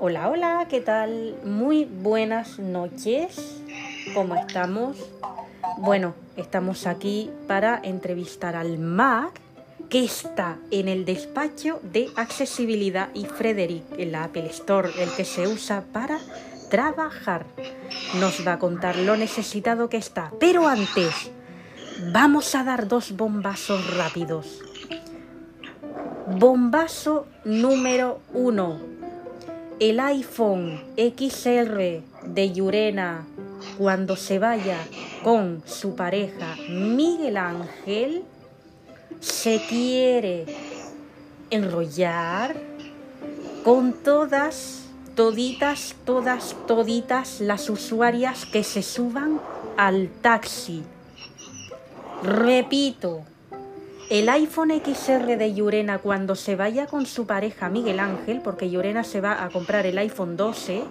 Hola, hola, ¿qué tal? Muy buenas noches. ¿Cómo estamos? Bueno, estamos aquí para entrevistar al Mac que está en el despacho de accesibilidad y Frederick en la Apple Store, el que se usa para trabajar. Nos va a contar lo necesitado que está. Pero antes, vamos a dar dos bombazos rápidos. Bombazo número uno. El iPhone XR de Yurena cuando se vaya con su pareja Miguel Ángel se quiere enrollar con todas, toditas, todas, toditas las usuarias que se suban al taxi. Repito, el iPhone XR de Yurena cuando se vaya con su pareja Miguel Ángel, porque Yurena se va a comprar el iPhone 12,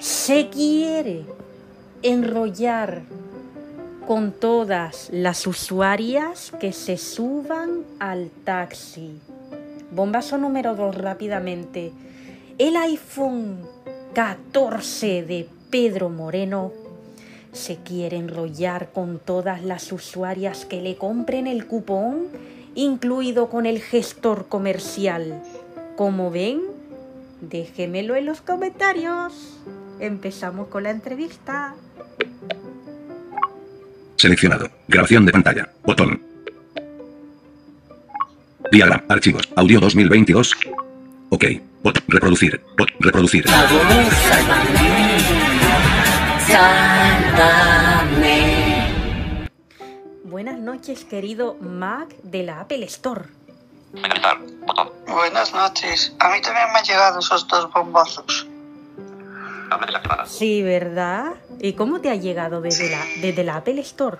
se quiere enrollar con todas las usuarias que se suban al taxi. Bombazo número 2 rápidamente. El iPhone 14 de Pedro Moreno se quiere enrollar con todas las usuarias que le compren el cupón, incluido con el gestor comercial. Como ven, déjemelo en los comentarios. Empezamos con la entrevista. Seleccionado. Grabación de pantalla. Botón. Diagram. Archivos. Audio 2022. Ok. Bot. Reproducir. Bot. Reproducir. Buenas noches, querido Mac de la Apple Store. Finalizar. Botón. Buenas noches. A mí también me han llegado esos dos bombazos. Sí, ¿verdad? ¿Y cómo te ha llegado desde la, desde la Apple Store?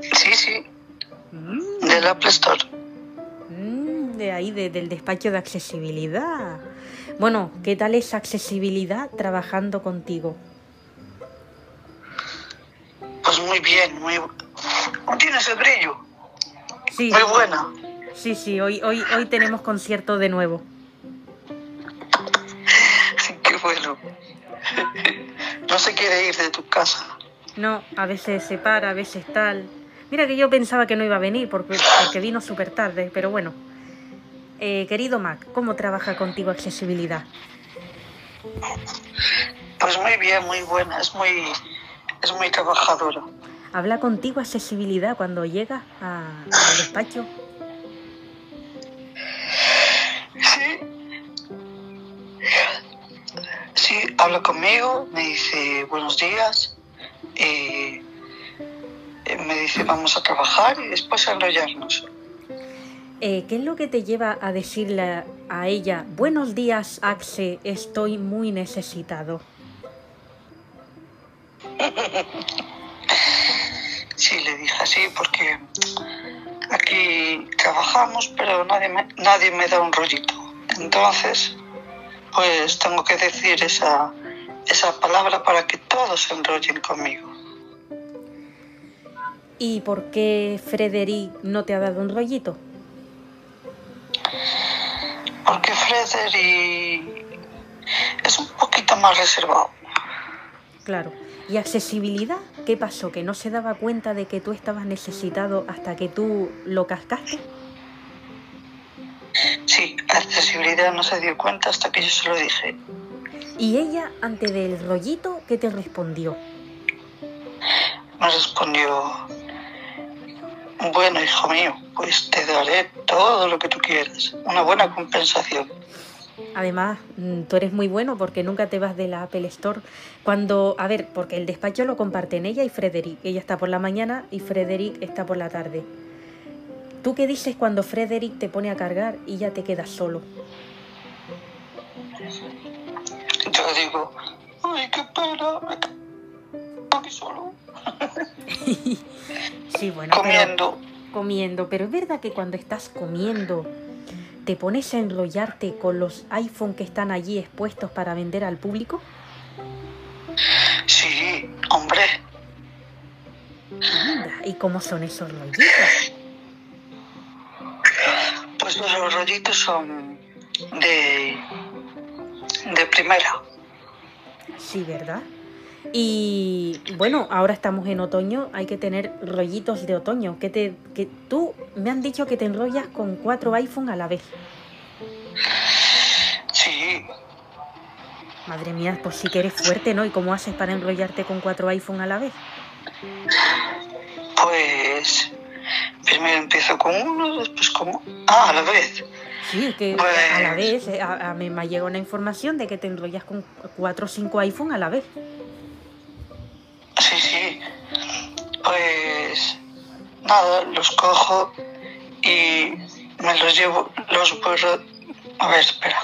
Sí, sí, Mm, del Apple Store. mm, de ahí, de- del despacho de accesibilidad. Bueno, ¿qué tal es accesibilidad trabajando contigo? Muy bien, muy... ¿No tienes el brillo? Sí, Muy buena. sí, sí, hoy, hoy, hoy tenemos concierto de nuevo. Qué bueno. No se quiere ir de tu casa. No, a veces se para, a veces tal. Mira que yo pensaba que no iba a venir porque, porque vino súper tarde, pero bueno. Eh, querido Mac, ¿cómo trabaja contigo accesibilidad? Pues muy bien, muy buena. Es muy, es muy trabajadora. ¿Habla contigo accesibilidad cuando llega a- al despacho? Sí. Sí, habla conmigo, me dice buenos días, eh, eh, me dice vamos a trabajar y después a enrollarnos. Eh, ¿Qué es lo que te lleva a decirle a ella, buenos días, Axe, estoy muy necesitado? Sí, le dije así porque aquí trabajamos, pero nadie me, nadie me da un rollito. Entonces, pues tengo que decir esa, esa palabra para que todos se enrollen conmigo. ¿Y por qué Frederick no te ha dado un rollito? Porque Frederick es un poquito más reservado. Claro. ¿Y accesibilidad? ¿Qué pasó? ¿Que no se daba cuenta de que tú estabas necesitado hasta que tú lo cascaste? Sí, accesibilidad no se dio cuenta hasta que yo se lo dije. Y ella, ante del rollito, ¿qué te respondió? Me respondió, bueno, hijo mío, pues te daré todo lo que tú quieras. Una buena compensación. Además, mm, tú eres muy bueno porque nunca te vas de la Apple Store. Cuando, a ver, porque el despacho lo comparten ella y Frederick. Ella está por la mañana y Frederick está por la tarde. ¿Tú qué dices cuando Frederick te pone a cargar y ya te quedas solo? Yo digo, ay, qué pena, aquí solo. Sí, bueno, pero- Comiendo. comiendo, pero es verdad que cuando estás comiendo te pones a enrollarte con los iPhone que están allí expuestos para vender al público. Sí, hombre, Anda, ¿y cómo son esos rollitos? pues los rollitos son de, de primera. Sí, ¿verdad? Y bueno, ahora estamos en otoño, hay que tener rollitos de otoño. Que te, que tú me han dicho que te enrollas con cuatro iPhone a la vez. Sí, Madre mía, pues sí que eres fuerte, ¿no? ¿Y cómo haces para enrollarte con cuatro iPhone a la vez? pues primero empiezo con uno, después con... Ah, a la vez. Sí, que Pues- a la vez, eh, a, a mí me llegó una información de que te enrollas con cuatro o cinco iPhone a la vez. Sí, sí. Pues nada, los cojo y me los llevo, los voy... ro- A ver, espera.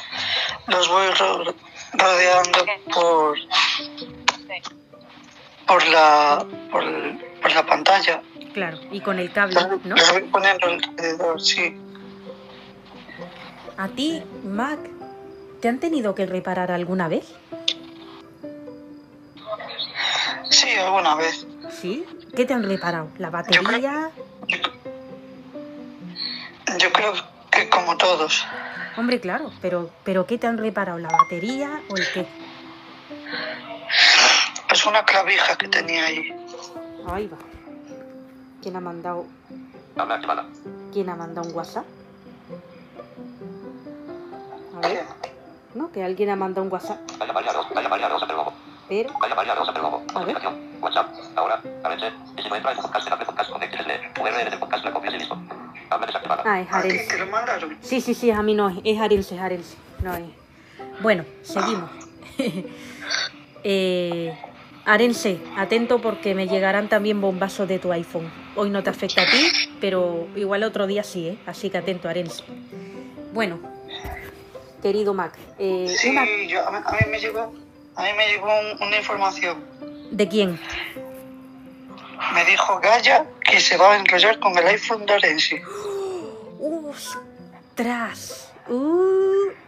Los voy ro- rodeando por... Por la, por, por la pantalla. Claro, y con el cable, Los, ¿no? los voy poniendo alrededor, sí. A ti, Mac, ¿te han tenido que reparar alguna vez? Sí, alguna vez. ¿Sí? ¿Qué te han reparado? ¿La batería? Yo, yo creo que como todos. Hombre, claro, pero, pero ¿qué te han reparado? ¿La batería o el qué? Es una clavija que tenía ahí. Ahí va. ¿Quién ha mandado, Habla activada. quién ha mandado un WhatsApp? A ver, ¿no? Que alguien ha mandado un WhatsApp, Vaya María Rosa, vaya María Rosa del Lobo. Pero... Vaya María Rosa del Lobo. A ver. Notificación. WhatsApp. Ahora. Arense. Y si no entra en podcast, en Apple Podcast, conéctese. URL del podcast, la copias y listo. Habla desactivada. Ah, es ¿A ti Arense. te lo mandaron? Sí, sí, sí, a mí no es, es Arense, es Arense. No es. Bueno, seguimos. eh, Arense, atento porque me llegarán también bombazos de tu iPhone. Hoy no te afecta a ti, pero igual otro día sí, ¿eh? Así que atento, Arense. Bueno, querido Mac, eh, Sí, una- yo, a, mí, a mí me llegó, a mí me llegó un- una información. ¿de quién? Me dijo Gaya que se va a enrollar con el iPhone de Orense. ¡Ostras! Uh,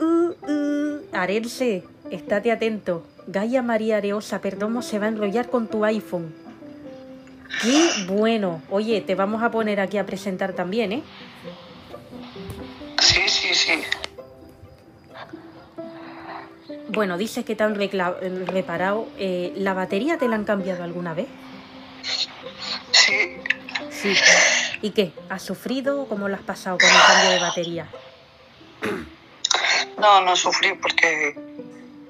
uh, uh. Arense, estate atento. Gaia María Areosa Perdomo se va a enrollar con tu iPhone. ¡Qué bueno! Oye, te vamos a poner aquí a presentar también, ¿eh? Bueno, dices que te han reparado. eh, ¿La batería te la han cambiado alguna vez? Sí, Sí. ¿Y qué? ¿Has sufrido? ¿Cómo lo has pasado con el cambio de batería? no, no sufrí porque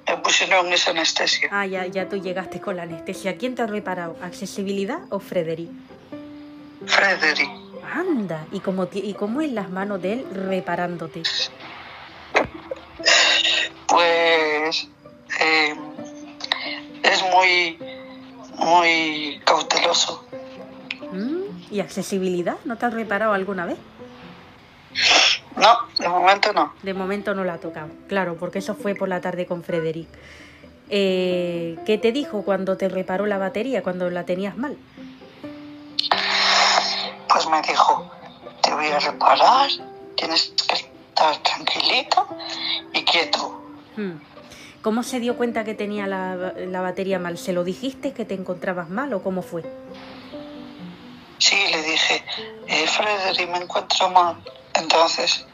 me pusieron esa anestesia. Ah, ya, ya tú llegaste con la anestesia. ¿Quién te ha reparado? ¿Accesibilidad o Frederick? Frederick. Anda, ¿y cómo, ¿y cómo es las manos de él reparándote? Pues eh, es muy, muy cauteloso. ¿Mm? ¿Y accesibilidad? ¿No te has reparado alguna vez? No, de momento no. De momento no la ha tocado. Claro, porque eso fue por la tarde con Frederick. Eh, ¿Qué te dijo cuando te reparó la batería, cuando la tenías mal? Pues me dijo, te voy a reparar, tienes que estar tranquilita y quieto. Hmm. ¿Cómo se dio cuenta que tenía la, la batería mal? ¿Se lo dijiste que te encontrabas mal o cómo fue? Sí, le dije, eh, Frederick, me encuentro mal. Entonces,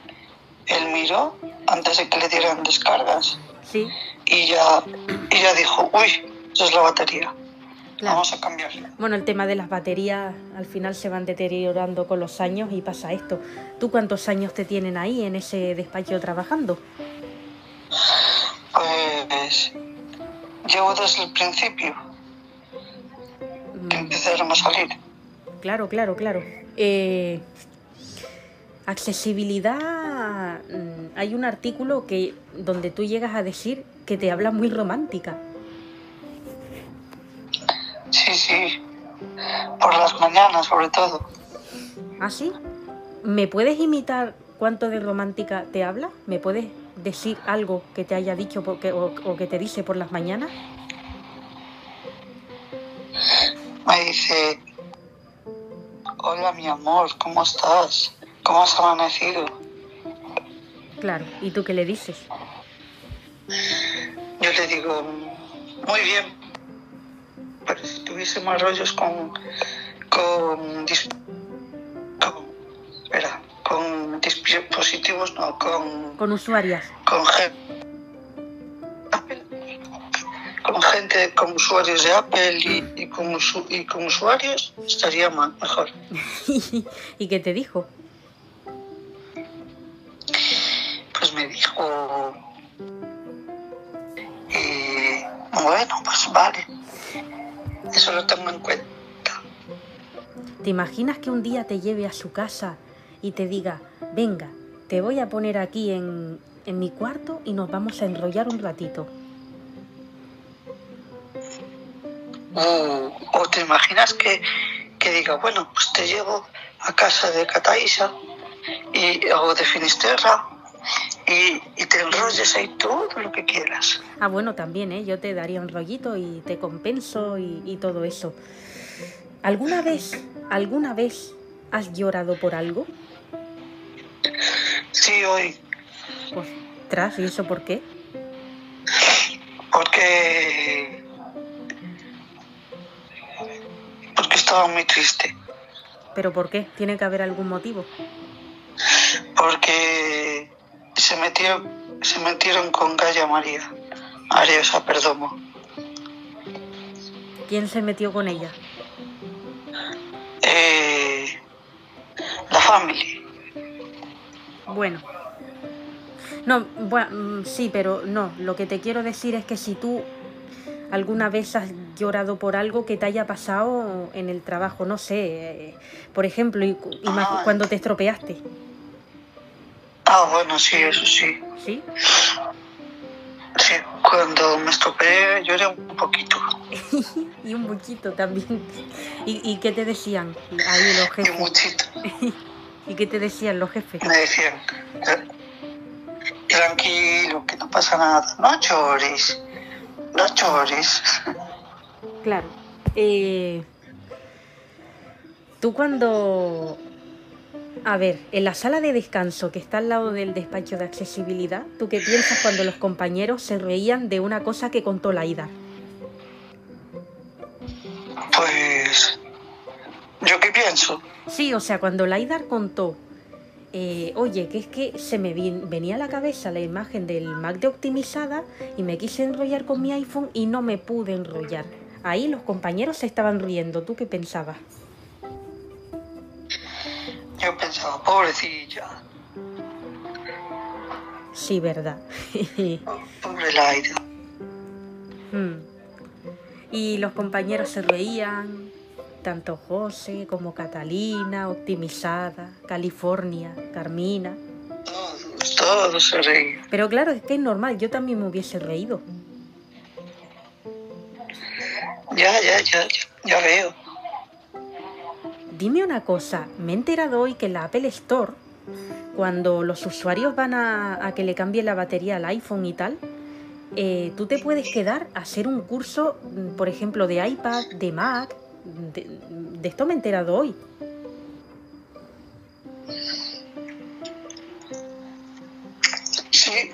él miró antes de que le dieran descargas Sí, y ya, y ya dijo, uy, eso es la batería, claro. vamos a cambiarla. Bueno, el tema de las baterías al final se van deteriorando con los años y pasa esto. ¿Tú cuántos años te tienen ahí en ese despacho trabajando? Pues llevo desde el principio que Mm, empezaron a salir. Claro, claro, claro. Eh, accesibilidad. mm, Hay un artículo que donde tú llegas a decir que te habla muy romántica. Sí, sí, por las mañanas sobre todo. ¿Ah, sí? ¿Me puedes imitar cuánto de romántica te habla? ¿Me puedes decir algo que te haya dicho por- que- o, o que te dice por las mañanas? Me dice, hola mi amor, ¿cómo estás? ¿Cómo has amanecido? Claro. ¿Y tú qué le dices? Yo le digo, muy bien. Pero si tuviésemos rollos con, con, dis- dispositivos, no, con, Con usuarias. con gente con gente con usuarios de Apple y, y con, usu- y con usuarios estaría ma- mejor. ¿Y qué te dijo? Pues me dijo y bueno pues vale eso lo tengo en cuenta ¿Te imaginas que un día te lleve a su casa y te diga, venga, te voy a poner aquí en, en mi cuarto y nos vamos a enrollar un ratito? o, o te imaginas que, que diga bueno pues te llevo a casa de Cataísa y, o de Finisterra y, y te enrolles ahí todo lo que quieras Ah, bueno, también, ¿eh? Yo te daría un rollito y te compenso y, y todo eso. ¿Alguna vez, alguna vez has llorado por algo? Sí hoy Pues, tras, ¿y eso por qué? porque porque estaba muy triste ¿Pero por qué? Tiene que haber algún motivo. porque se metió se metieron con Gaya María Ariosa Perdomo ¿Quién se metió con ella? eh, la family Bueno. No, bueno, sí, pero no. Lo que te quiero decir es que si tú alguna vez has llorado por algo que te haya pasado en el trabajo, no sé, eh, por ejemplo, y- imag- Ah. cuando te estropeaste, ah bueno sí eso sí ¿sí? sí cuando me estropeé lloré un poquito Y un muchito también. ¿Y, y qué te decían ahí los y un jefes? muchito ¿Y qué te decían los jefes? me decían "Eh, tranquilo que no pasa nada no llores no llores Claro. Eh, tú cuando... A ver, en la sala de descanso que está al lado del despacho de accesibilidad, ¿tú qué piensas cuando los compañeros se reían de una cosa que contó Laida? pues Sí, o sea, cuando Laidar contó, eh, oye, que es que se me venía a la cabeza la imagen del Mac de optimizada y me quise enrollar con mi iPhone y no me pude enrollar. Ahí los compañeros se estaban riendo. ¿Tú qué pensabas? yo pensaba pobrecilla Sí, verdad. pobre Laida Mm. Y los compañeros se reían, tanto José como Catalina, Optimizada, California, Carmina. todos todos se reían Pero claro, es que es normal, yo también me hubiese reído. ya ya ya ya, veo Dime una cosa, me he enterado hoy que en la Apple Store, cuando los usuarios van a, a que le cambie la batería al iPhone y tal, eh, tú te puedes quedar a hacer un curso, mm, por ejemplo, de iPad, de Mac. De, de esto me he enterado hoy. sí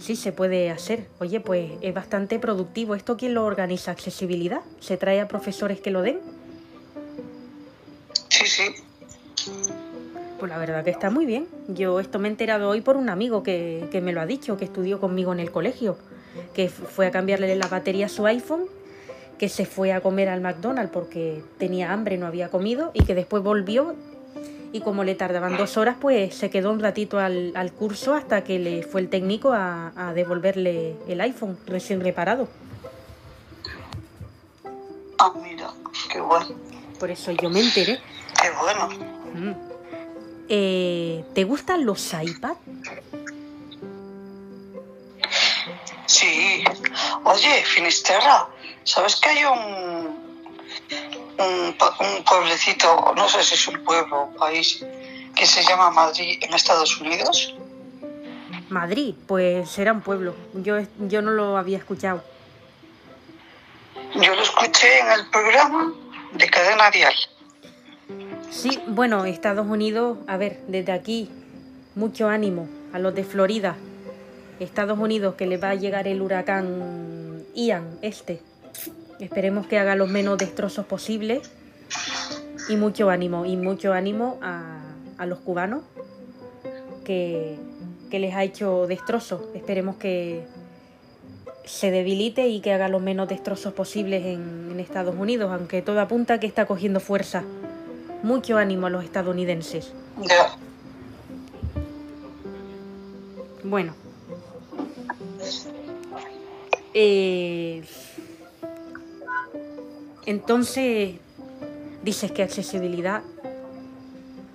Sí, se puede hacer. Oye, pues es bastante productivo. ¿Esto quién lo organiza? ¿Accesibilidad? ¿Se trae a profesores que lo den? sí sí Pues la verdad que está muy bien. Yo esto me he enterado hoy por un amigo que, que me lo ha dicho, que estudió conmigo en el colegio, que fue a cambiarle la batería a su iPhone, que se fue a comer al McDonald's porque tenía hambre, no había comido, y que después volvió y como le tardaban dos horas, pues se quedó un ratito al, al curso hasta que le fue el técnico a, a devolverle el iPhone recién reparado. ah mira qué bueno Por eso yo me enteré. qué bueno Mm. Eh, ¿Te gustan los iPad? Sí. Oye, Finisterra, ¿sabes que hay un, un, pueblecito, no sé si es un pueblo o país, que se llama Madrid en Estados Unidos? Madrid, pues será un pueblo. Yo, yo no lo había escuchado. Yo lo escuché en el programa de Cadena Dial. Sí, bueno, Estados Unidos, a ver, desde aquí, mucho ánimo a los de Florida. Estados Unidos, que le va a llegar el huracán Ian, este. Esperemos que haga los menos destrozos posibles. Y mucho ánimo, y mucho ánimo a, a los cubanos que, que les ha hecho destrozos. Esperemos que se debilite y que haga los menos destrozos posibles en, en Estados Unidos, aunque todo apunta que está cogiendo fuerza. Mucho ánimo a los estadounidenses. Bueno. Eh, entonces, dices que accesibilidad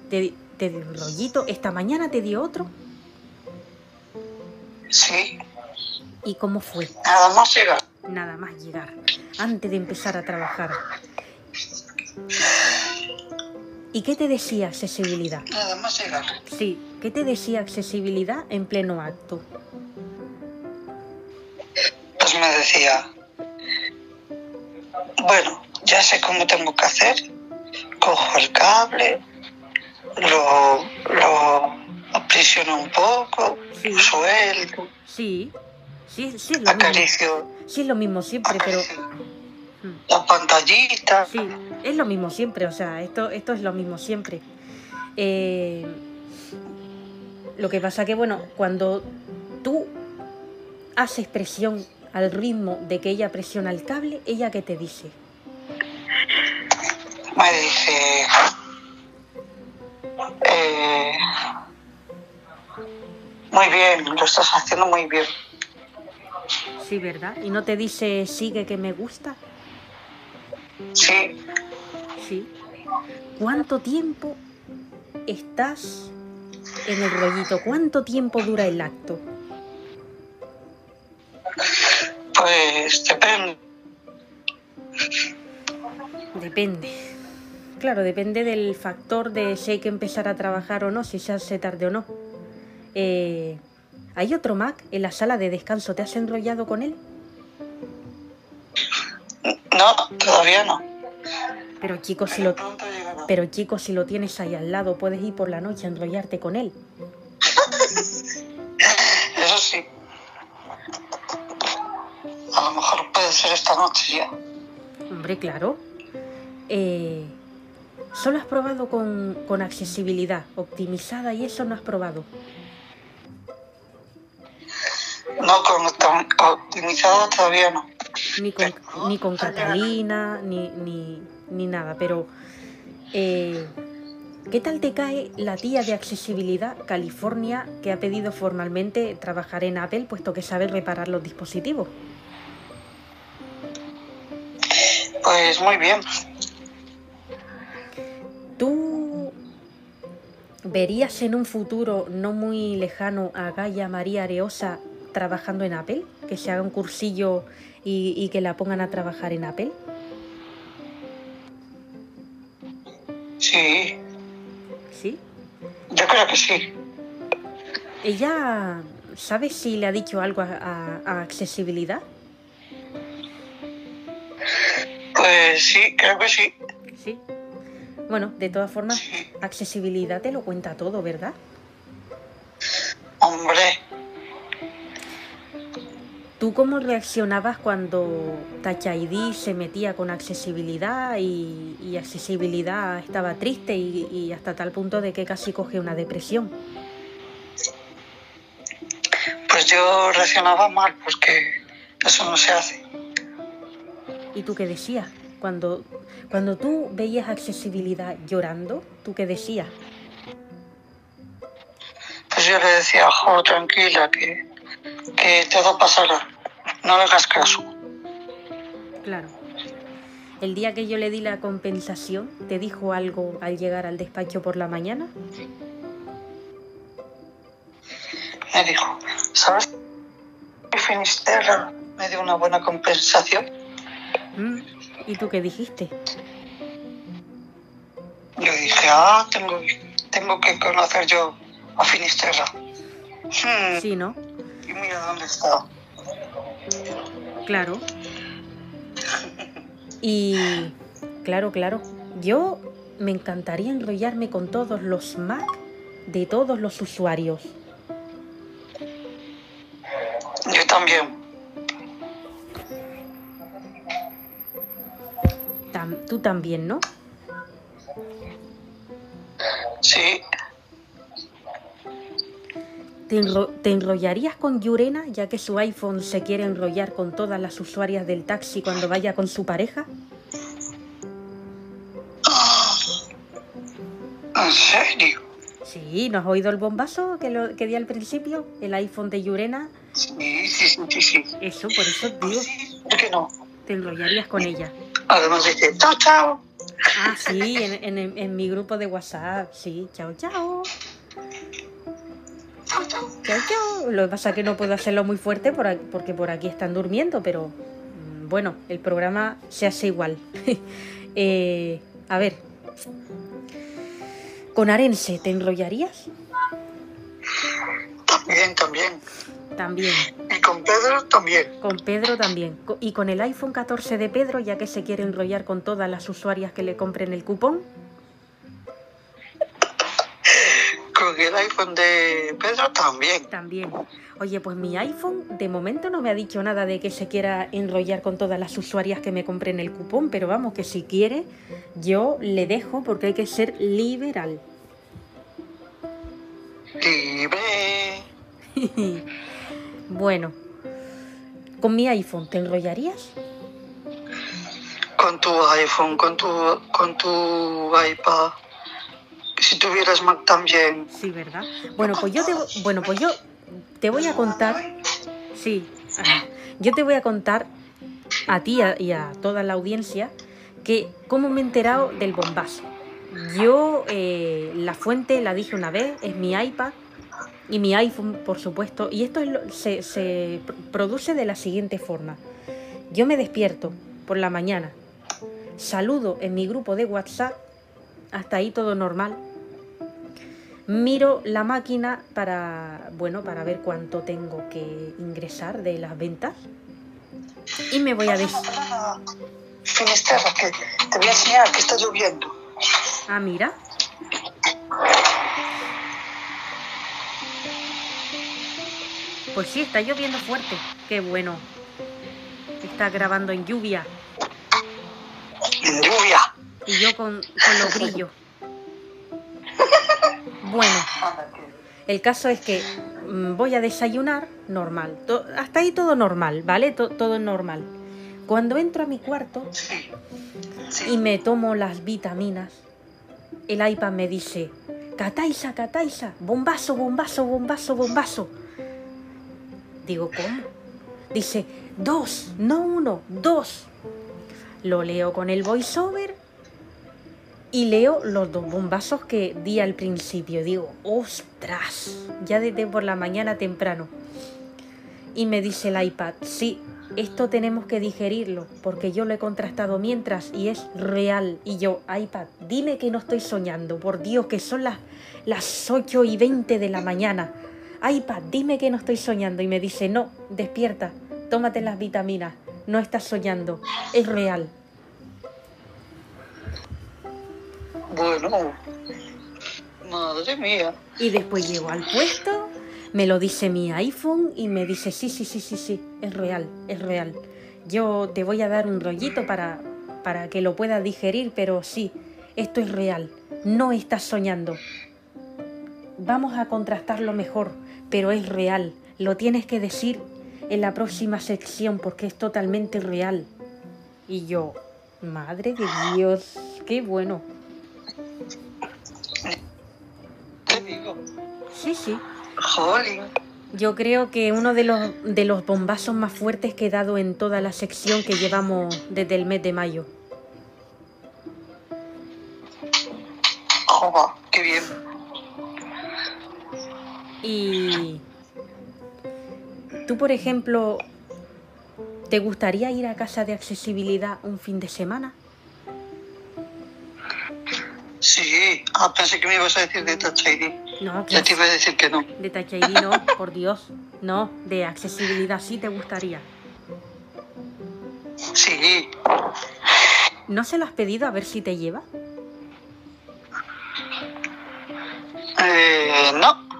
te, te dio un rollito. Esta mañana te dio otro. Sí. ¿Y cómo fue? Nada más llegar. Nada más llegar, antes de empezar a trabajar. ¿Y qué te decía accesibilidad? Nada más llegar. Sí, ¿qué te decía accesibilidad en pleno acto? Pues me decía, bueno, ya sé cómo tengo que hacer. Cojo el cable, lo, lo aprisiono un poco, Sí. suelto, Sí, sí, sí es lo mismo. acaricio, Sí es lo mismo siempre, pero acaricio Mm. la pantallita. sí, es lo mismo siempre, o sea, esto, esto es lo mismo siempre. Eh, lo que pasa que, bueno, cuando tú haces presión al ritmo de que ella presiona el cable, ¿ella qué te dice? Me dice, eh, muy bien, lo estás haciendo muy bien. Sí, ¿verdad? ¿Y no te dice sigue que me gusta? Sí, Sí. ¿Cuánto tiempo estás en el rollito? ¿Cuánto tiempo dura el acto? Pues depende. Depende. Claro, depende del factor de si hay que empezar a trabajar o no, si se hace tarde o no. Eh, ¿Hay otro Mac en la sala de descanso? ¿Te has enrollado con él? No, todavía no. Pero chicos, si lo, pero chicos, si lo tienes ahí al lado, puedes ir por la noche a enrollarte con él. Puede ser esta noche ya. Hombre, claro. Eh, solo has probado con, con accesibilidad optimizada y eso no has probado. No, con optim- optimizado todavía no. Ni con, ni con Catalina, ni, ni, ni nada. Pero, eh, ¿qué tal te cae la tía de accesibilidad California que ha pedido formalmente trabajar en Apple puesto que sabe reparar los dispositivos? Pues muy bien. ¿Tú verías en un futuro no muy lejano a Gaia María Areosa trabajando en Apple? Que se haga un cursillo y, y que la pongan a trabajar en Apple. Sí, ¿Sí? yo creo que sí. ¿Ella sabe si le ha dicho algo a, a- a accesibilidad? Pues sí, creo que sí. Sí. Bueno, de todas formas, Sí. accesibilidad te lo cuenta todo, ¿verdad? Hombre, ¿Tú cómo reaccionabas cuando Touch ID se metía con accesibilidad y, y accesibilidad estaba triste y, y hasta tal punto de que casi coge una depresión? pues yo reaccionaba mal porque eso no se hace. ¿Y tú qué decías? Cuando, cuando tú veías accesibilidad llorando, ¿tú qué decías? Pues yo le decía, jo, tranquila, que, que todo pasará. No le hagas caso. Claro. El día que yo le di la compensación, ¿te dijo algo al llegar al despacho por la mañana? Me dijo, ¿sabes? Finisterra me dio una buena compensación. Mm, ¿Y tú qué dijiste? Yo dije, ah, tengo, tengo que conocer yo a Finisterra. Hmm, Sí, ¿no? Y mira dónde está. Claro. Y claro, claro. Yo me encantaría enrollarme con todos los Mac de todos los usuarios. Yo también. Tú también, ¿no? Sí, ¿Te, enro- te enrollarías con Yurena ya que su iPhone se quiere enrollar con todas las usuarias del taxi cuando vaya con su pareja? ¿En serio? Sí, ¿no has oído el bombazo que, lo, que di al principio? El iPhone de Yurena. Sí, sí, sí, sí, sí. Eso, por eso digo, ¿Por qué no? te enrollarías con ella. Además dice, chao, chao. Ah, sí, en, en- en mi grupo de WhatsApp, sí. Chao, chao. Chao, chao. Chao, chao. Lo que pasa es que no puedo hacerlo muy fuerte por porque por aquí están durmiendo, pero mm, bueno, el programa se hace igual. Eh, a ver, con Arense, ¿te enrollarías? También, también. También. Y con Pedro también. Con Pedro también. Y con el iPhone 14 de Pedro, ya que se quiere enrollar con todas las usuarias que le compren el cupón. Con el iPhone de Pedro también. También. Oye, pues mi iPhone de momento no me ha dicho nada de que se quiera enrollar con todas las usuarias que me compren el cupón, pero vamos, que si quiere, yo le dejo porque hay que ser liberal. Libre. bueno, con mi iPhone, ¿te enrollarías? Con tu iPhone, con tu, con tu iPad. Si tuvieras Mac también. Sí, ¿verdad? Bueno, pues yo te, bueno, pues yo te voy a contar, sí, yo te voy a contar a ti y a toda la audiencia que cómo me he enterado del bombazo. Yo eh, la fuente la dije una vez, es mi iPad y mi iPhone, por supuesto, y esto es lo- se, se pr- produce de la siguiente forma. Yo me despierto por la mañana, saludo en mi grupo de WhatsApp, hasta ahí todo normal, miro la máquina para bueno para ver cuánto tengo que ingresar de las ventas y me voy a des Finisterra, que te voy a enseñar que está lloviendo. ah mira pues sí está lloviendo fuerte qué bueno está grabando en lluvia En lluvia. y yo con, con los grillos bueno El caso es que mm, voy a desayunar normal. Hasta ahí todo normal, ¿vale? To- todo normal. Cuando entro a mi cuarto y me tomo las vitaminas, el iPad me dice, Cataisa, Cataisa, bombazo, bombazo, bombazo, bombazo. Digo, ¿cómo? Dice, dos, no uno, dos. Lo leo con el voiceover y leo los dos bombazos que di al principio. Digo, ostras, ya desde por la mañana temprano. Y me dice el iPad, sí, esto tenemos que digerirlo, porque yo lo he contrastado mientras y es real. Y yo, iPad, dime que no estoy soñando, por Dios, que son las, las 8 y 20 de la mañana. iPad, dime que no estoy soñando. Y me dice, no, despierta, tómate las vitaminas, no estás soñando, es real. Bueno. Madre mía. Y después llego al puesto, me lo dice mi iPhone y me dice, sí, sí, sí, sí, sí, es real, es real. Yo te voy a dar un rollito para, para que lo puedas digerir, pero sí, esto es real, no estás soñando. Vamos a contrastarlo mejor, pero es real. Lo tienes que decir en la próxima sección porque es totalmente real. Y yo, madre de Dios, qué bueno. Digo. Sí, sí. Jolín. Yo creo que uno de los, de los bombazos más fuertes que he dado en toda la sección que llevamos desde el mes de mayo. Joba, qué bien. Y tú, por ejemplo, ¿te gustaría ir a casa de accesibilidad un fin de semana? Sí. Ah, pensé que me ibas a decir de Touch ID. No, Ya te iba a decir que no. de Touch ID no, por Dios. No, de accesibilidad sí te gustaría. Sí. ¿No se lo has pedido a ver si te lleva? Eh, no.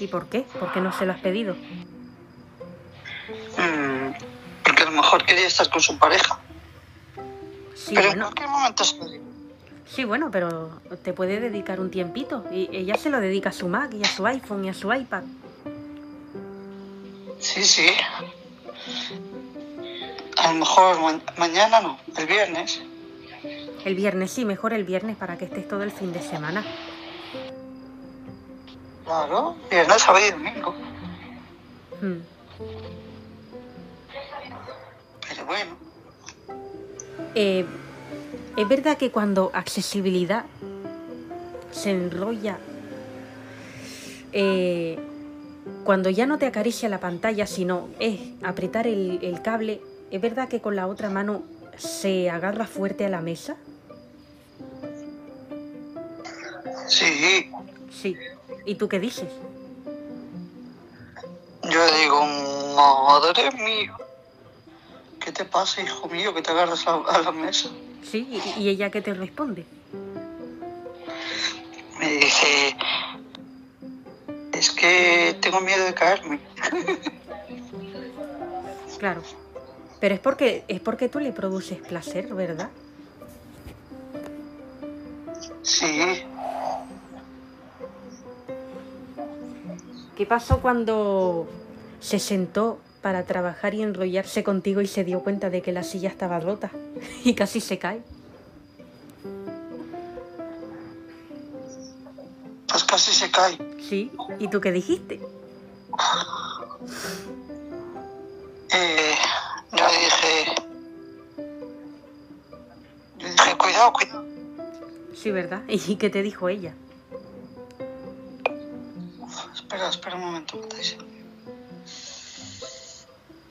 ¿Y por qué? ¿Por qué no se lo has pedido? Mm, porque a lo mejor quería estar con su pareja. Sí, Pero bueno, en qué momento? Sí, bueno, pero te puede dedicar un tiempito. Y ella se lo dedica a su Mac y a su iPhone y a su iPad. Sí, sí. A lo mejor ma- mañana no, el viernes. El viernes, sí, mejor el viernes para que estés todo el fin de semana. Claro, viernes, sábado y domingo. Hmm. Pero bueno, Eh, es verdad que cuando accesibilidad se enrolla, eh, cuando ya no te acaricia la pantalla, sino es apretar el, el cable, es verdad que con la otra mano se agarra fuerte a la mesa. sí, Sí. ¿Y tú qué dices? yo digo, madre mía, ¿qué te pasa, hijo mío, que te agarras a, a la mesa? Sí. ¿Y, y ella qué te responde? Me dice, es que tengo miedo de caerme. Claro. Pero es porque es porque tú le produces placer, ¿verdad? Sí, ¿Qué pasó cuando se sentó para trabajar y enrollarse contigo y se dio cuenta de que la silla estaba rota y casi se cae? pues casi se cae. Sí. ¿Y tú qué dijiste? Eh, yo dije, yo dije, cuidado, cuidado. Sí, ¿verdad? ¿Y qué te dijo ella? Espera, espera un momento, Patricia.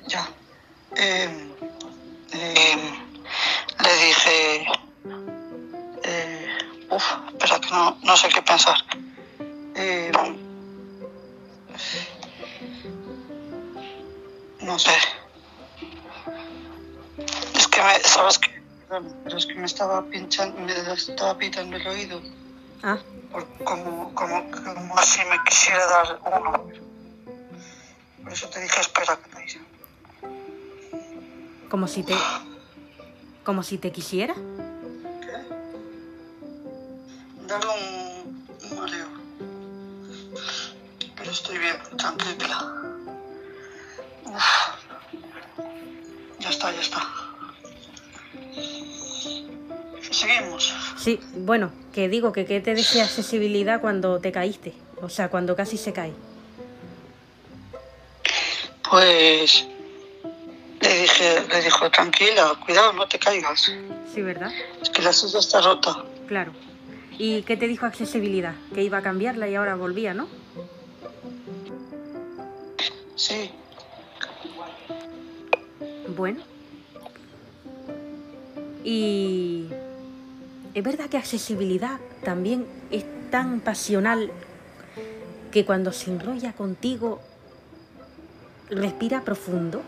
Ya. Eh, eh, le dije... Eh, uf, espera que no, no sé qué pensar. Eh, no sé. Es que me, ¿sabes qué? Pero es que me estaba pinchando, me estaba pitando el oído. Ah, como, como, como si me quisiera dar uno. Por eso te dije, espera, que te dice. como si te como si te quisiera. ¿Qué? Dale un, un mareo. Pero estoy bien, tranquila. Uf. Ya está, ya está. Seguimos. Sí, bueno, que digo que qué te decía accesibilidad cuando te caíste, o sea, cuando casi se cae. Pues le dije, le dijo, tranquila, cuidado, no te caigas. Sí, ¿verdad? Es que la silla está rota. Claro. ¿Y qué te dijo accesibilidad? Que iba a cambiarla y ahora volvía, ¿no? Sí, Bueno. Y es verdad que accesibilidad también es tan pasional que cuando se enrolla contigo respira profundo.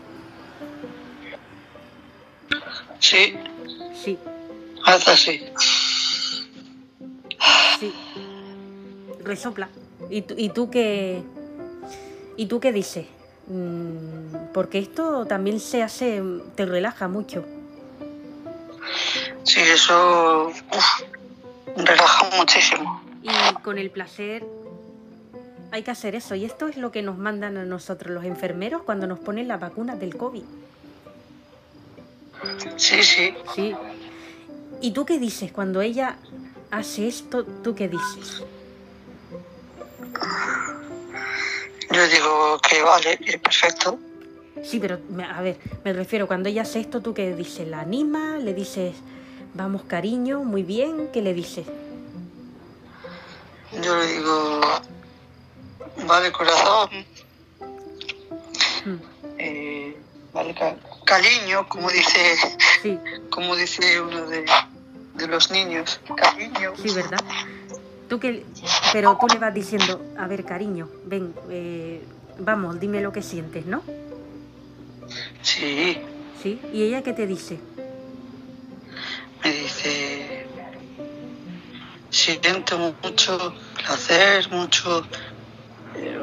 sí, Sí, haz así. sí. Resopla. ¿Y tú, y tú qué? ¿Y tú qué dices? Mm, Porque esto también se hace, te relaja mucho. Sí, eso uf, relaja muchísimo. Y con el placer hay que hacer eso. Y esto es lo que nos mandan a nosotros los enfermeros cuando nos ponen la vacuna del COVID. Sí, sí. Sí. ¿Y tú qué dices cuando ella hace esto? ¿Tú qué dices? Yo digo que vale, que perfecto. Sí, pero a ver, me refiero, cuando ella hace esto, ¿tú qué dices? ¿La anima? ¿Le dices, vamos cariño, muy bien? ¿Qué le dices? Yo le digo, vale, corazón. Mm, eh, vale, ca- cariño, como dice, Sí, como dice uno de, de los niños. Cariño. sí, ¿verdad? Tú que, pero tú le vas diciendo, a ver, cariño, ven, eh, vamos, dime lo que sientes, ¿no? Sí, Sí. ¿Y ella qué te dice? Mucho placer, mucho, eh,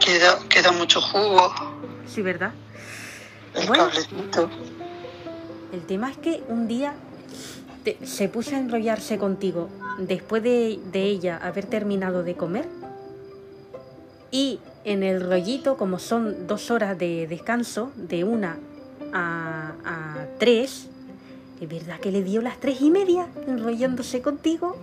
queda, queda mucho jugo, Sí, ¿verdad? el Bueno. cablecito. El tema es que un día te- se puso a enrollarse contigo después de, de ella haber terminado de comer y en el rollito, como son dos horas de descanso, de una a, a tres, ¿es verdad que le dio las tres y media enrollándose contigo?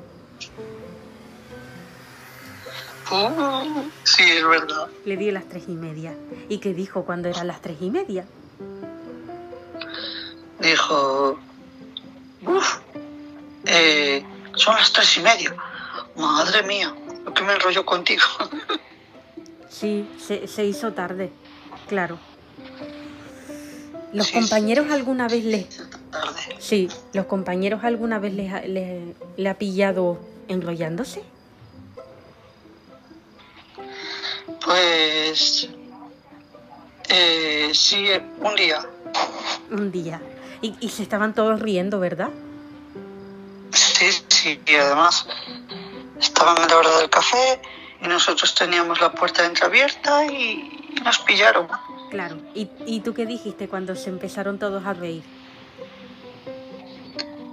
Sí, es verdad. Le dio las tres y media. ¿Y qué dijo cuando eran las tres y media? Dijo, uff, eh, son las tres y media. Madre mía, lo que me enrolló contigo. Sí, se, se hizo tarde, claro. ¿Los Sí, compañeros alguna vez les... Tarde. Sí, los compañeros alguna vez les ha, le, le ha pillado enrollándose? Pues, eh, sí, un día. Un día. Y, y se estaban todos riendo, ¿verdad? Sí, sí, y además estaban a la hora del café y nosotros teníamos la puerta entreabierta y, y nos pillaron. Claro. ¿Y, ¿Y tú qué dijiste cuando se empezaron todos a reír?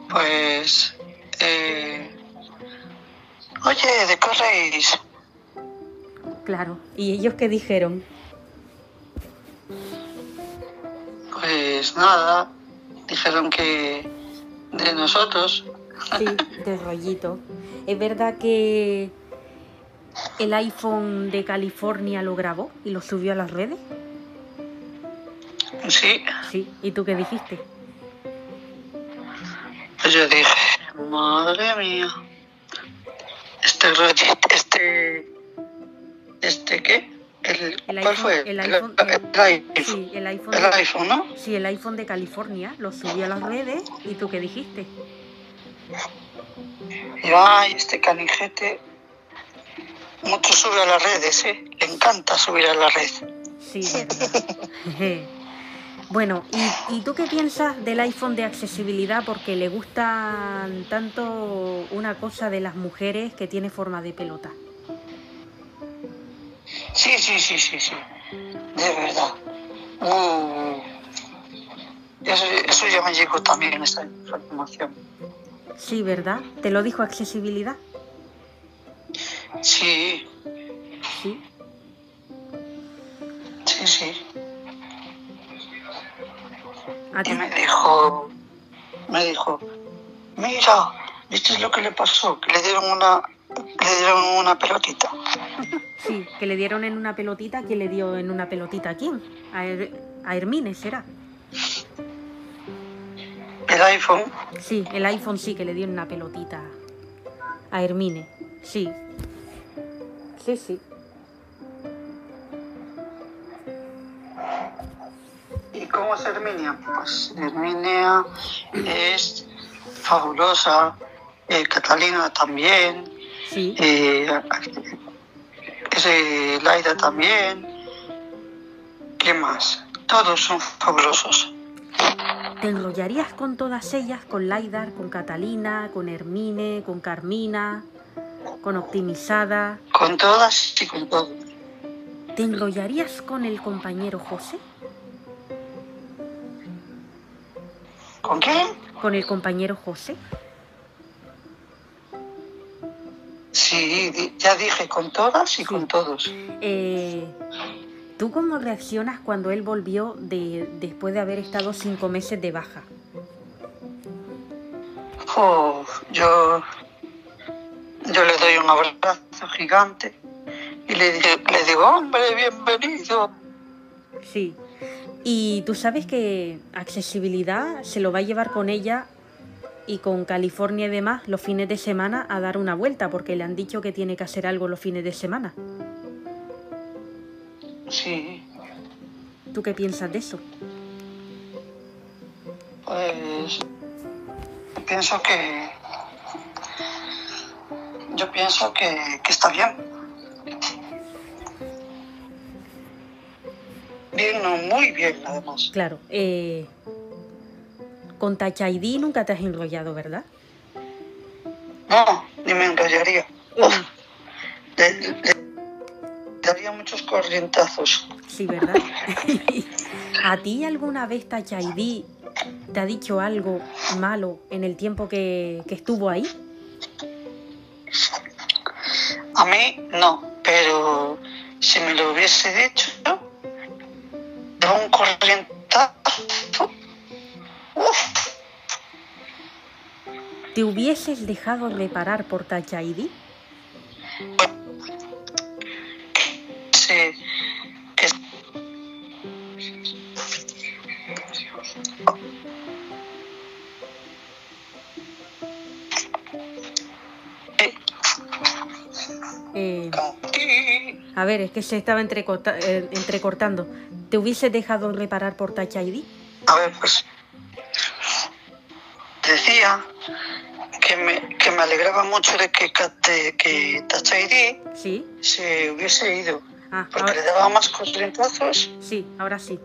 Pues, eh, oye, ¿de qué reís? Claro. ¿Y ellos qué dijeron? Pues nada, dijeron que de nosotros. Sí, de rollito. ¿Es verdad que el iPhone de California lo grabó y lo subió a las redes? Sí, Sí. ¿Y tú qué dijiste? pues yo dije, madre mía, este rollito, este, este qué? El, El ¿Cuál iPhone- fue? el iPhone- el iPhone. Sí, el iPhone. De- iPhone, ¿no? Sí, el iPhone de California lo subió a las redes y tú qué dijiste. Yo, ay, este canijete, mucho sube a las redes, ¿eh? Le encanta subir a la red. Sí, verdad. bueno, ¿y, ¿y tú qué piensas del iPhone de accesibilidad? Porque le gusta tanto una cosa de las mujeres que tiene forma de pelota. Sí, sí, sí, sí, sí. De verdad. Uh, eso, eso ya me llegó también, esa información. Sí, ¿verdad? ¿Te lo dijo accesibilidad? Sí, Sí. sí, sí. ¿A Y me dijo, me dijo, mira, ¿viste lo que le pasó? Que le dieron una, le dieron una pelotita. Sí, que le dieron en una pelotita. ¿Quién le dio en una pelotita a quién? A, Her- a Hermine, ¿será? El iPhone, Sí, el iPhone sí que le dio en una pelotita a Hermine. Sí. Sí, sí. ¿Y cómo es Herminia? Pues Herminia es fabulosa, eh, Catalina también, Sí. eh, ese Laida también. ¿Qué más? Todos son fabulosos. ¿Te enrollarías con todas ellas? Con Laidar, con Catalina, con Hermine, con Carmina, con Optimizada. Con todas y con todos. ¿Te enrollarías con el compañero José? ¿Con quién? ¿Con el compañero José? Sí, ya dije, con todas y con todos. Eh, ¿Tú cómo reaccionas cuando él volvió de, después de haber estado cinco meses de baja? Oh, yo, yo le doy un abrazo gigante y le, le digo, hombre, bienvenido. Sí. Y tú sabes que accesibilidad se lo va a llevar con ella y con California y demás los fines de semana a dar una vuelta porque le han dicho que tiene que hacer algo los fines de semana. Sí, ¿Tú qué piensas de eso? pues pienso que yo pienso que, que está bien. Bien, no, muy bien además. Claro. Eh, con Touch ID nunca te has enrollado, ¿verdad? No, ni me enrollaría. Uf, le, le- le daría muchos corrientazos. Sí, ¿verdad? ¿A ti alguna vez Touch ID te ha dicho algo malo en el tiempo que, que estuvo ahí? A mí no, pero si me lo hubiese dicho, de un corrientazo. ¿Te hubieses dejado reparar por Touch ID? sí, que Eh, a ver, es que se estaba entrecorta- eh, entrecortando. ¿Te hubieses dejado reparar por Touch ID? A ver, pues decía que me, que me alegraba mucho de que, de que Touch ID Sí. se hubiese ido, Ah, porque ahora, le daba más corrientazos. sí, ahora sí.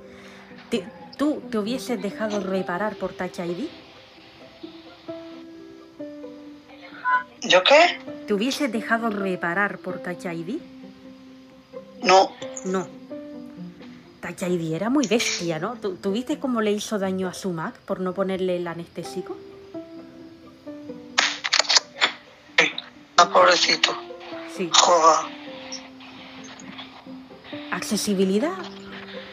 Te- ¿Tú te hubieses dejado reparar por Touch ID? ¿Yo qué? ¿Te hubieses dejado reparar por Touch ID? No, No. Touch ID era muy bestia, ¿no? ¿Tú, tú viste cómo le hizo daño a su Mac por no ponerle el anestésico? Ah, pobrecito. Sí. Joder. Accesibilidad.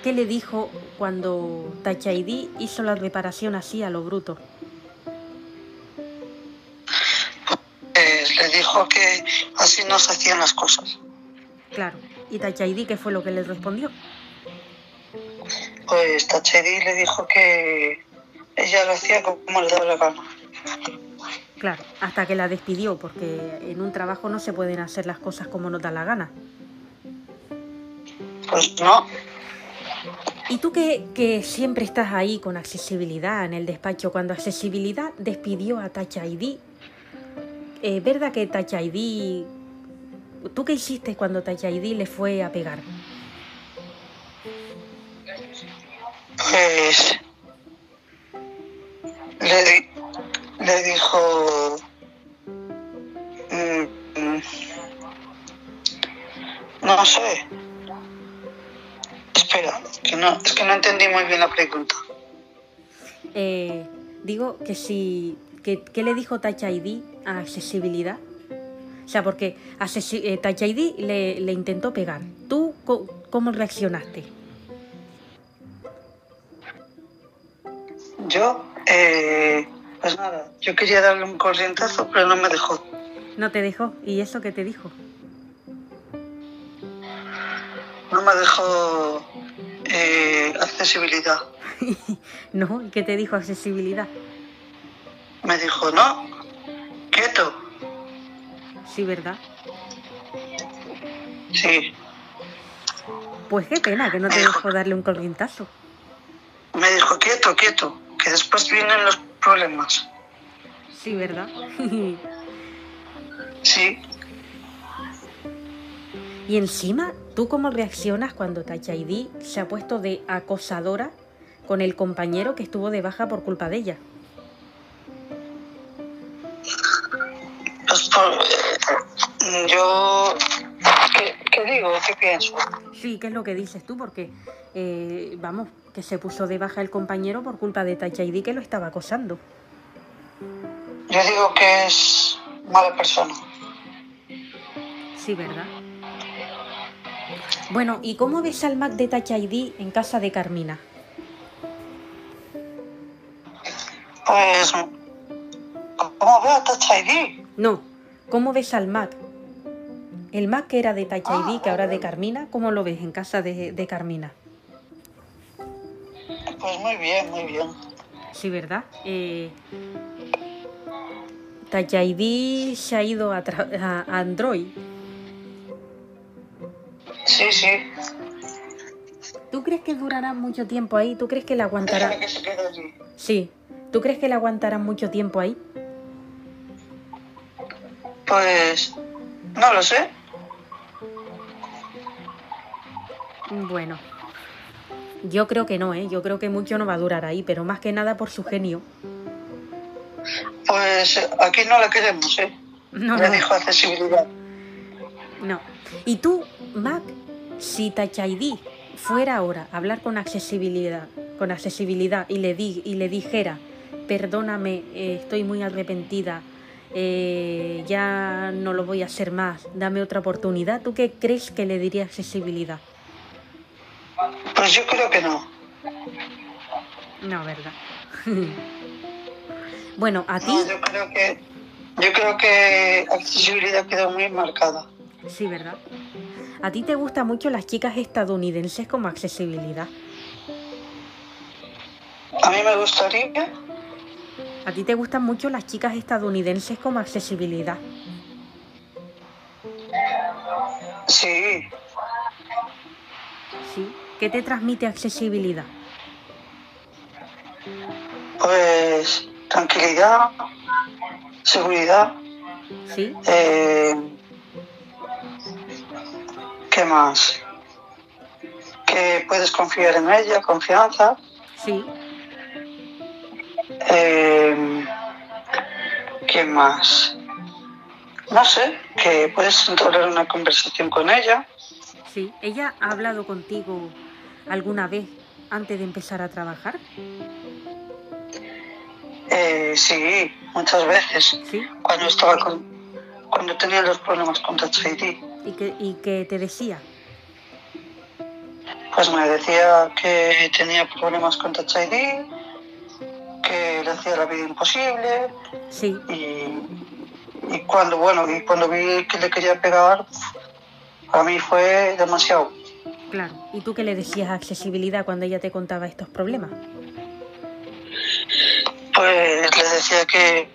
¿Qué le dijo cuando Touch ID hizo la reparación así a lo bruto? Pues le dijo que así no se hacían las cosas. Claro. ¿Y Touch ID qué fue lo que le respondió? Pues Tachedi le dijo que ella lo hacía como le daba la gana. Claro, hasta que la despidió, porque en un trabajo no se pueden hacer las cosas como nos da la gana. Pues no, ¿Y tú que, que siempre estás ahí con accesibilidad en el despacho, cuando accesibilidad despidió a Touch ID, eh, ¿verdad que Touch ID... ¿Tú qué hiciste cuando Touch ID le fue a pegar? pues le, di- le dijo mm, mm, no sé espera que no es que no entendí muy bien la pregunta Eh, digo que si... Que, ¿Qué le dijo Touch ID a accesibilidad? O sea, porque eh, Touch ID le, le intentó pegar. ¿Tú cómo reaccionaste? yo eh, pues nada yo quería darle un corrientazo pero no me dejó ¿No te dejó? ¿Y eso qué te dijo? no me dejó eh, accesibilidad No, ¿y qué te dijo accesibilidad? me dijo no quieto Sí, ¿verdad? sí Pues qué pena que no te dejó darle un corrientazo. Me dijo, quieto, quieto, que después vienen los problemas. Sí, ¿verdad? Sí, y encima, ¿tú cómo reaccionas cuando Touch ID se ha puesto de acosadora con el compañero que estuvo de baja por culpa de ella? pues eh, yo... ¿qué, qué digo? ¿Qué pienso? Sí, ¿qué es lo que dices tú? Porque, eh, vamos, que se puso de baja el compañero por culpa de Touch ID que lo estaba acosando. Yo digo que es mala persona. Sí, ¿verdad? Bueno, ¿y cómo ves al Mac de Touch ID en casa de Carmina? Pues... ¿Cómo veo a Touch ID? No, ¿cómo ves al Mac? El Mac que era de Touch ID, que ahora es de Carmina, ¿cómo lo ves en casa de, de Carmina? Pues muy bien, muy bien. Sí, ¿verdad? Eh, se ha ido a, Android. Sí, sí. ¿Tú crees que durará mucho tiempo ahí? ¿Tú crees que le Déjame aguantará? que se quede allí. Sí. ¿Tú crees que le aguantará mucho tiempo ahí? Pues... No lo sé. Bueno. Yo creo que no, ¿eh? Yo creo que mucho no va a durar ahí, pero más que nada por su genio. Pues aquí no la queremos, ¿eh? No, Le no, dijo accesibilidad. no. Y tú, Mac, si Touch ID fuera ahora a hablar con accesibilidad, con accesibilidad y le, di, y le dijera, perdóname, eh, estoy muy arrepentida, eh, ya no lo voy a hacer más, dame otra oportunidad, ¿tú qué crees que le diría accesibilidad? Pues yo creo que no. No, ¿verdad? bueno, a ti, No, yo creo que yo creo que accesibilidad quedó muy marcada. sí, ¿verdad? A ti te gustan mucho las chicas estadounidenses como accesibilidad. A mí me gustaría, A ti te gustan mucho las chicas estadounidenses como accesibilidad. sí, ¿Sí? ¿Qué te transmite accesibilidad? pues tranquilidad, seguridad, ¿Sí? eh, ¿qué más? Que puedes confiar en ella, confianza. Sí. Eh, ¿Qué más? No sé, que puedes entablar una conversación con ella. Sí. ¿Ella ha hablado contigo alguna vez antes de empezar a trabajar? Eh, sí, muchas veces. Sí. Cuando estaba con, cuando tenía los problemas con Touch ID, ¿Y qué, y qué te decía? pues me decía que tenía problemas con Touch ID, que le hacía la vida imposible Sí. y, y cuando bueno y cuando vi que le quería pegar, a mí fue demasiado. Claro. ¿Y tú qué le decías a accesibilidad cuando ella te contaba estos problemas? Pues le decía que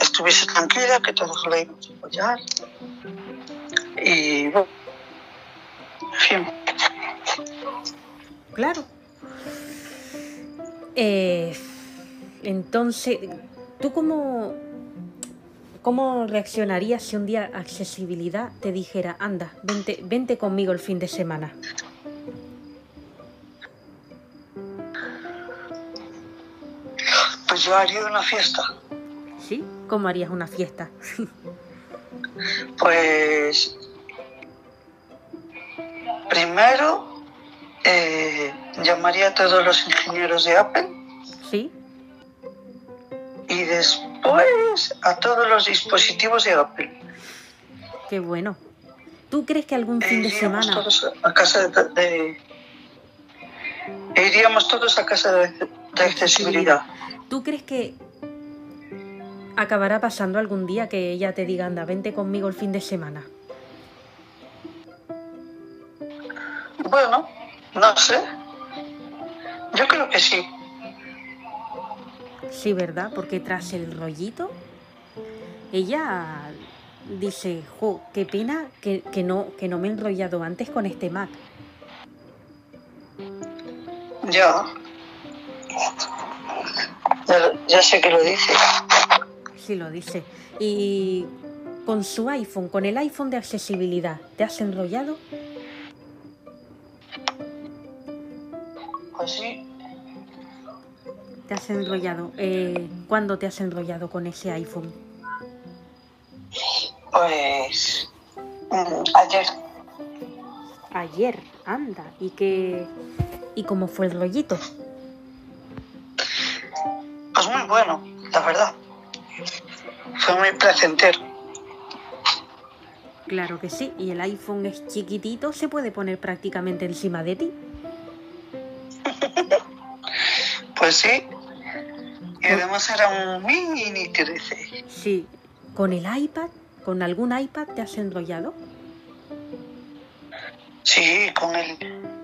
estuviese tranquila, que todos la íbamos a apoyar. Y bueno, en fin, Claro. Eh, entonces, ¿tú cómo, cómo reaccionarías si un día accesibilidad te dijera, anda, vente, vente conmigo el fin de semana? Pues yo haría una fiesta. ¿Sí? ¿Cómo harías una fiesta? Pues primero eh, llamaría a todos los ingenieros de Apple ¿Sí? y después a todos los dispositivos de Apple. Qué bueno. ¿Tú crees que algún fin de iríamos semana... todos a casa de, de- iríamos todos a casa de, de accesibilidad. ¿Tú crees que acabará pasando algún día que ella te diga, anda, vente conmigo el fin de semana? Bueno, no sé. Yo creo que sí. Sí, ¿verdad? Porque tras el rollito, ella dice, jo, qué pena que, que no, que no me he enrollado antes con este Mac. Ya. Ya, ya sé que lo dice. Sí lo dice. Y con su iPhone, con el iPhone de accesibilidad, ¿te has enrollado? Pues sí. ¿Te has enrollado? Eh, ¿Cuándo te has enrollado con ese iPhone? Pues. mm, ayer. Ayer, anda. ¿Y qué? ¿Y cómo fue el rollito? Pues muy bueno, la verdad. Fue muy placentero. Claro que sí. Y el iPhone es chiquitito, se puede poner prácticamente encima de ti. Pues sí. Y además era un mini 13. Sí. ¿Con el iPad? ¿Con algún iPad te has enrollado? Sí, con el,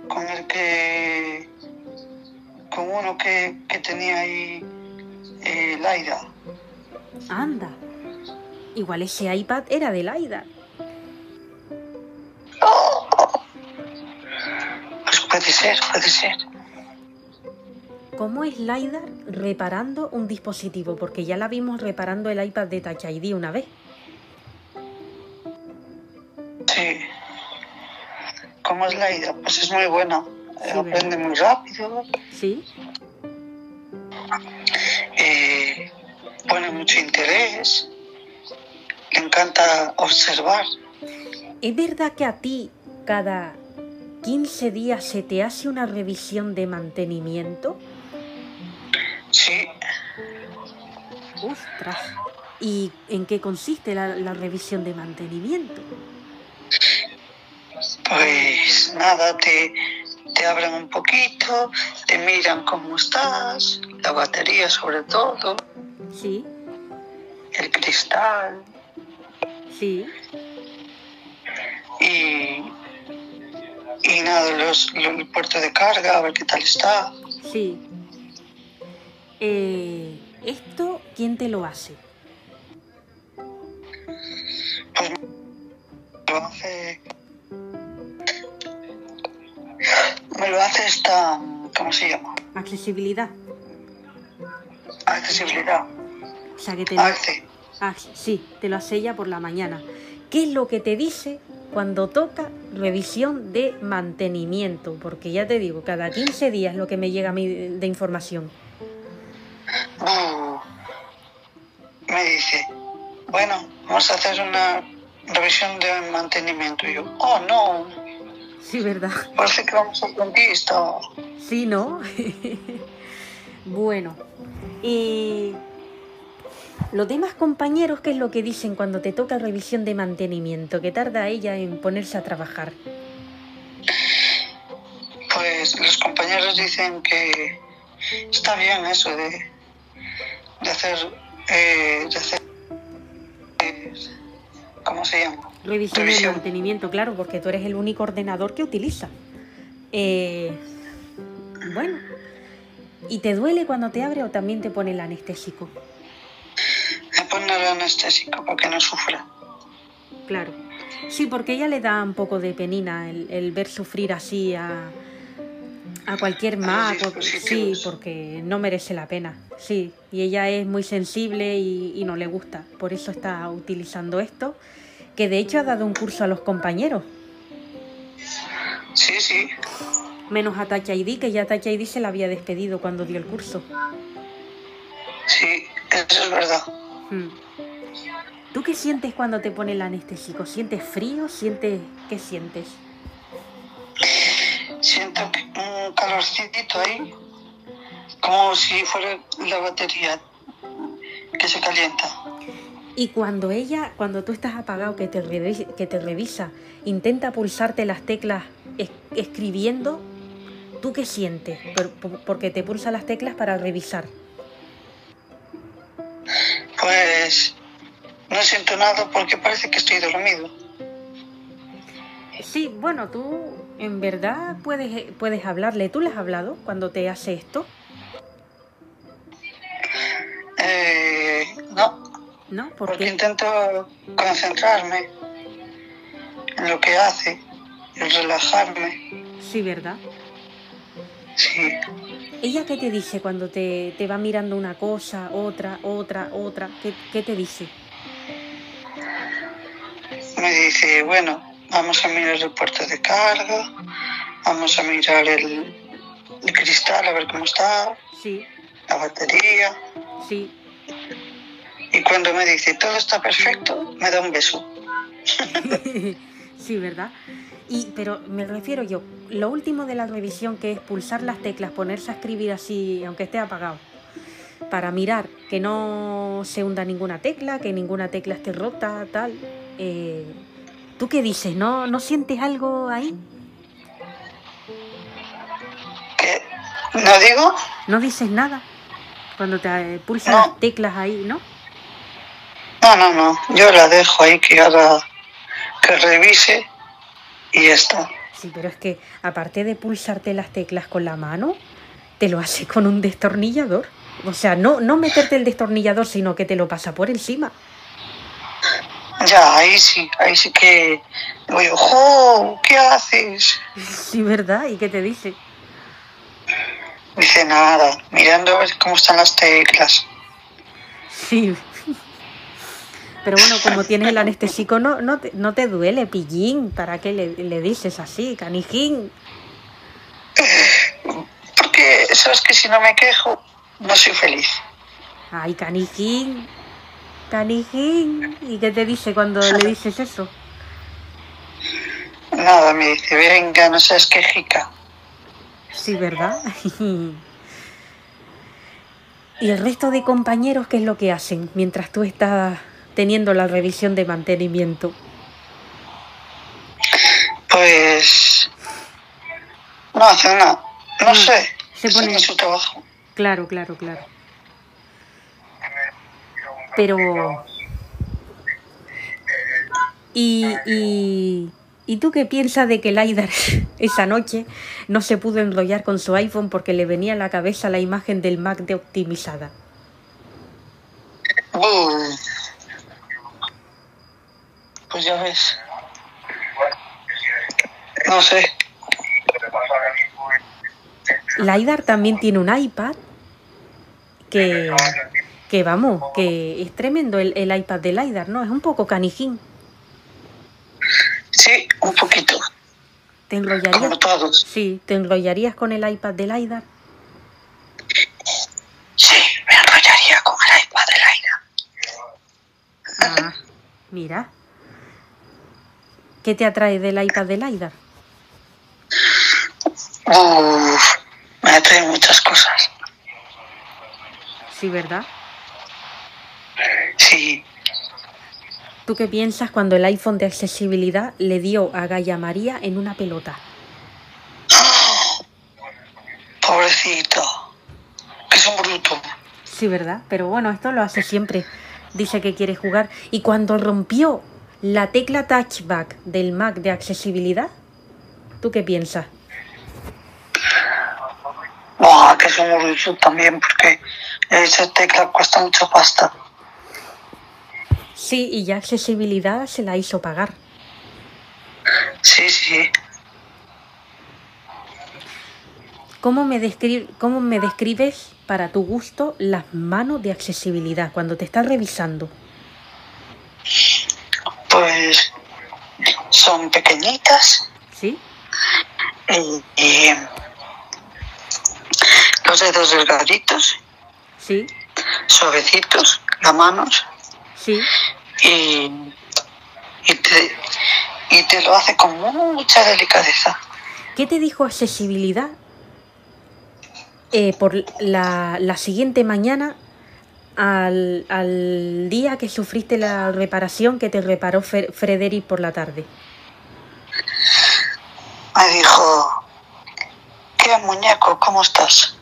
con el que. Con uno que, que tenía ahí eh, Laida. Anda. Igual ese iPad era de Laida. Pues puede ser, puede ser. ¿Cómo es Laida reparando un dispositivo? Porque ya la vimos reparando el iPad de Touch ID una vez. Sí. ¿Cómo es Laida? Pues es muy buena. Sí, Aprende muy rápido. ¿Sí? Pone mucho interés. Le encanta observar. ¿Es verdad que a ti cada 15 días se te hace una revisión de mantenimiento? Sí, Ostras. ¿Y en qué consiste la, la revisión de mantenimiento? pues nada, te, te abren un poquito, te miran cómo estás, la batería sobre todo, Sí, el cristal sí. y, y nada, los, lo- el puerto de carga, a ver qué tal está. Sí. Eh, ¿Esto quién te lo hace? Pues me lo hace. Me lo hace esta. ¿Cómo se llama? Accesibilidad. Accesibilidad. O sea, que te lo, Hace. ah, sí, te lo hace ella por la mañana. ¿Qué es lo que te dice cuando toca revisión de mantenimiento? Porque ya te digo, cada 15 días lo que me llega a mí de, información. Uh, me dice, bueno, vamos a hacer una revisión de mantenimiento. Y yo, oh no, Sí, ¿verdad? parece que vamos al dentista. Sí, ¿no? bueno, y los demás compañeros, ¿qué es lo que dicen cuando te toca revisión de mantenimiento? Que tarda ella en ponerse a trabajar. Pues los compañeros dicen que está bien eso de, de hacer, eh, de hacer, eh, ¿cómo se llama? Revisión, de Revisión. mantenimiento, claro, porque tú eres el único ordenador que utiliza. Eh, bueno, ¿y te duele cuando te abre o también te pone el anestésico? El anestésico para que no sufra. Claro. Sí, porque ella le da un poco de penina el, el ver sufrir así a, a cualquier mago. Sí, dispositivos. porque no merece la pena. Sí, y ella es muy sensible y, y no le gusta. Por eso está utilizando esto, que de hecho ha dado un curso a los compañeros. Sí, sí. Menos a Touch ID, que ya Touch ID se la había despedido cuando dio el curso. Sí, eso es verdad. Hmm. ¿Tú qué sientes cuando te pone el anestésico? ¿Sientes frío? ¿Sientes qué sientes? Siento un calorcito ahí, como si fuera la batería que se calienta. Y cuando ella, cuando tú estás apagado, que te, revi- que te revisa, intenta pulsarte las teclas es- escribiendo, ¿tú qué sientes? Por- por- porque te pulsa las teclas para revisar. Pues no siento nada porque parece que estoy dormido. Sí, bueno, tú en verdad puedes, puedes hablarle. ¿Tú le has hablado cuando te hace esto? Eh, no, ¿No? porque Porque intento concentrarme en lo que hace, en relajarme. sí, ¿verdad? Sí, ¿Ella qué te dice cuando te, te va mirando una cosa, otra, otra, otra? ¿Qué, qué te dice? me dice, bueno, vamos a mirar el puerto de carga, vamos a mirar el, el cristal a ver cómo está, Sí, la batería. sí. Y cuando me dice todo está perfecto, me da un beso. sí, ¿verdad? Y, pero me refiero yo, lo último de la revisión que es pulsar las teclas, ponerse a escribir así, aunque esté apagado, para mirar que no se hunda ninguna tecla, que ninguna tecla esté rota, tal. eh, ¿Tú qué dices? ¿No, ¿No sientes algo ahí? ¿Qué? ¿No digo? ¿No dices nada? Cuando te eh, pulsas No. las teclas ahí, ¿no? No, no, no. Yo la dejo ahí que haga, que revise y ya está. Sí, pero es que aparte de pulsarte las teclas con la mano, te lo hace con un destornillador. O sea, no, no meterte el destornillador, sino que te lo pasa por encima. Ya, ahí sí, ahí sí que yo, ¡jo! ¿Qué haces? Sí, ¿verdad? ¿Y qué te dice? Dice nada, mirando a ver cómo están las teclas. Sí. Pero bueno, como tienes el anestésico, no, no, te, no te duele, pillín. ¿Para qué le, le dices así, canijín? Porque sabes que si no me quejo, no soy feliz. Ay, canijín. Canijín. ¿Y qué te dice cuando le dices eso? Nada, me dice, venga, no seas quejica. Sí, ¿verdad? ¿Y el resto de compañeros qué es lo que hacen mientras tú estás teniendo la revisión de mantenimiento? Pues no hacen nada. No Mm, sé. se pone- es su trabajo. Claro, claro, claro. Pero... ¿Y, y, ¿y tú qué piensas de que Laidar esa noche no se pudo enrollar con su iPhone porque le venía a la cabeza la imagen del Mac de optimizada? Uy. Pues ya ves. No sé. Laidar también tiene un iPad que, que vamos, que es tremendo el, el iPad de Laidar, ¿no? Es un poco canijín. Sí, un poquito. ¿Te enrollarías? Como todos. Sí, ¿te enrollarías con el iPad de Laidar? Sí, me enrollaría con el iPad del aire. Ah, mira. ¿Qué te atrae del iPad de Laidar? Uf, me atraen muchas cosas. Sí, ¿verdad? Sí, ¿Tú qué piensas cuando el iPhone de accesibilidad le dio a Gaia María en una pelota? pobrecito. Es un bruto. Sí, ¿verdad? Pero bueno, esto lo hace siempre. Dice que quiere jugar. Y cuando rompió la tecla touchback del Mac de accesibilidad, ¿tú qué piensas? Buah, que es un también, porque esa tecla cuesta mucha pasta. Sí, y ya accesibilidad se la hizo pagar. Sí, sí. ¿Cómo me, descri- ¿Cómo me describes, para tu gusto, las manos de accesibilidad cuando te estás revisando? Pues son pequeñitas ¿Sí? y, y los dedos delgaditos, ¿Sí? suavecitos, las manos ¿Sí? y, y, te, y te lo hace con mucha delicadeza. ¿Qué te dijo accesibilidad eh, por la, la siguiente mañana al, al día que sufriste la reparación que te reparó Fer- Frederick por la tarde? Me dijo, ¿qué muñeco? ¿Cómo estás?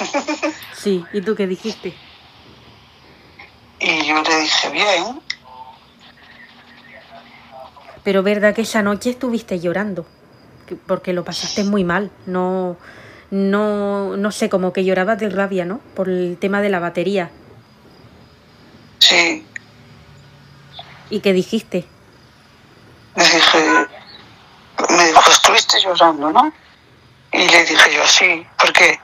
Sí, ¿y tú qué dijiste? Y yo le dije, bien. Pero verdad que esa noche estuviste llorando, que- porque lo pasaste muy mal, no, no, no sé, como que llorabas de rabia, ¿no? Por el tema de la batería. Sí, ¿Y qué dijiste? me dije, me dijo, estuviste llorando, ¿no? Y le dije yo, sí, ¿por qué?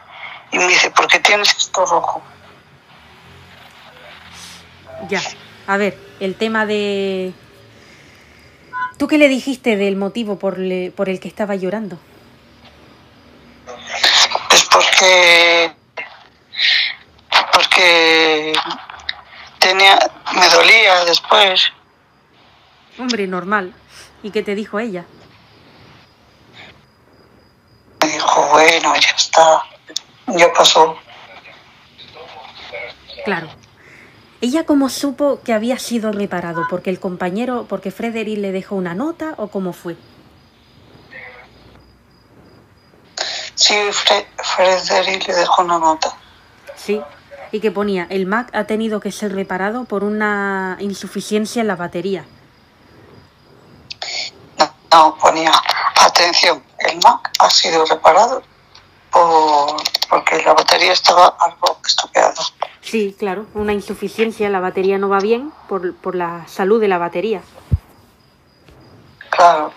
Y me dice, ¿por qué tienes esto rojo? Ya, a ver, el tema de... ¿Tú qué le dijiste del motivo por, le- por el que estaba llorando? Pues porque, porque tenía, me dolía después. Hombre, normal. ¿Y qué te dijo ella? Me dijo, bueno, ya está, ya pasó. Claro. ¿Ella cómo supo que había sido reparado? ¿Porque el compañero, porque Frederick le dejó una nota o cómo fue? Sí, Fre- Frederick le dejó una nota. Sí. Y que ponía, el Mac ha tenido que ser reparado por una insuficiencia en la batería. No, no, ponía, atención, el Mac ha sido reparado por, porque la batería estaba algo estropeada. Sí, claro, una insuficiencia, la batería no va bien por, por la salud de la batería. Claro,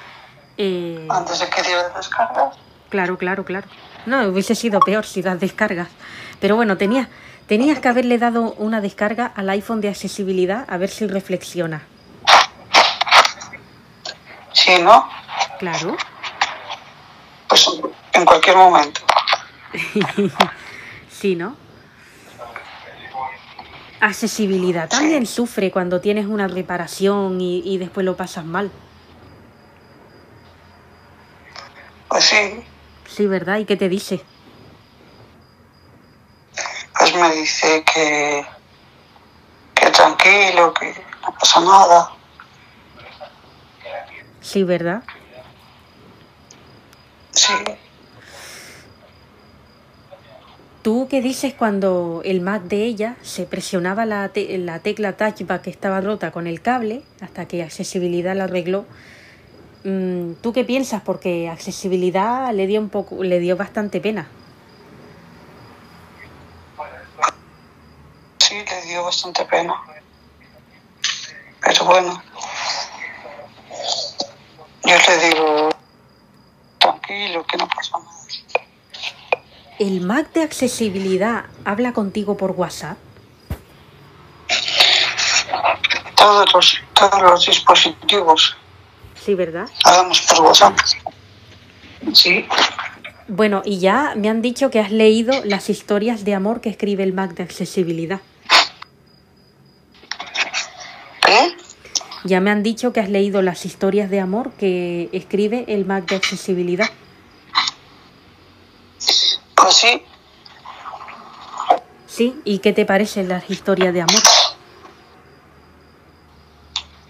Eh, antes de que diera descarga. Claro, claro, claro. No, hubiese sido peor si das descargas. Pero bueno, tenías, tenías que haberle dado una descarga al iPhone de accesibilidad a ver si reflexiona. Sí, ¿no? Claro. Pues en cualquier momento. Sí, ¿no? Accesibilidad también sufre cuando tienes una reparación y, y después lo pasas mal. Pues sí, Sí, ¿verdad? ¿Y qué te dice? Me dice que, que tranquilo, que no pasa nada. Sí, ¿verdad? Sí, ¿Tú qué dices cuando el Mac de ella se presionaba la, te- la tecla touchback que estaba rota con el cable hasta que accesibilidad la arregló? Mm, ¿Tú qué piensas? Porque accesibilidad le dio un poco, le dio bastante pena. Sí, le dio bastante pena. Pero bueno, yo le digo, tranquilo, que no pasa nada. ¿El Mac de accesibilidad habla contigo por WhatsApp? Todos los, todos los dispositivos Sí, ¿verdad? hagamos por WhatsApp. Sí, Bueno, y ya me han dicho que has leído las historias de amor que escribe el Mac de accesibilidad. ¿Qué? Ya me han dicho que has leído las historias de amor que escribe el Mac de accesibilidad. Pues sí, Sí, ¿y qué te parecen las historias de amor?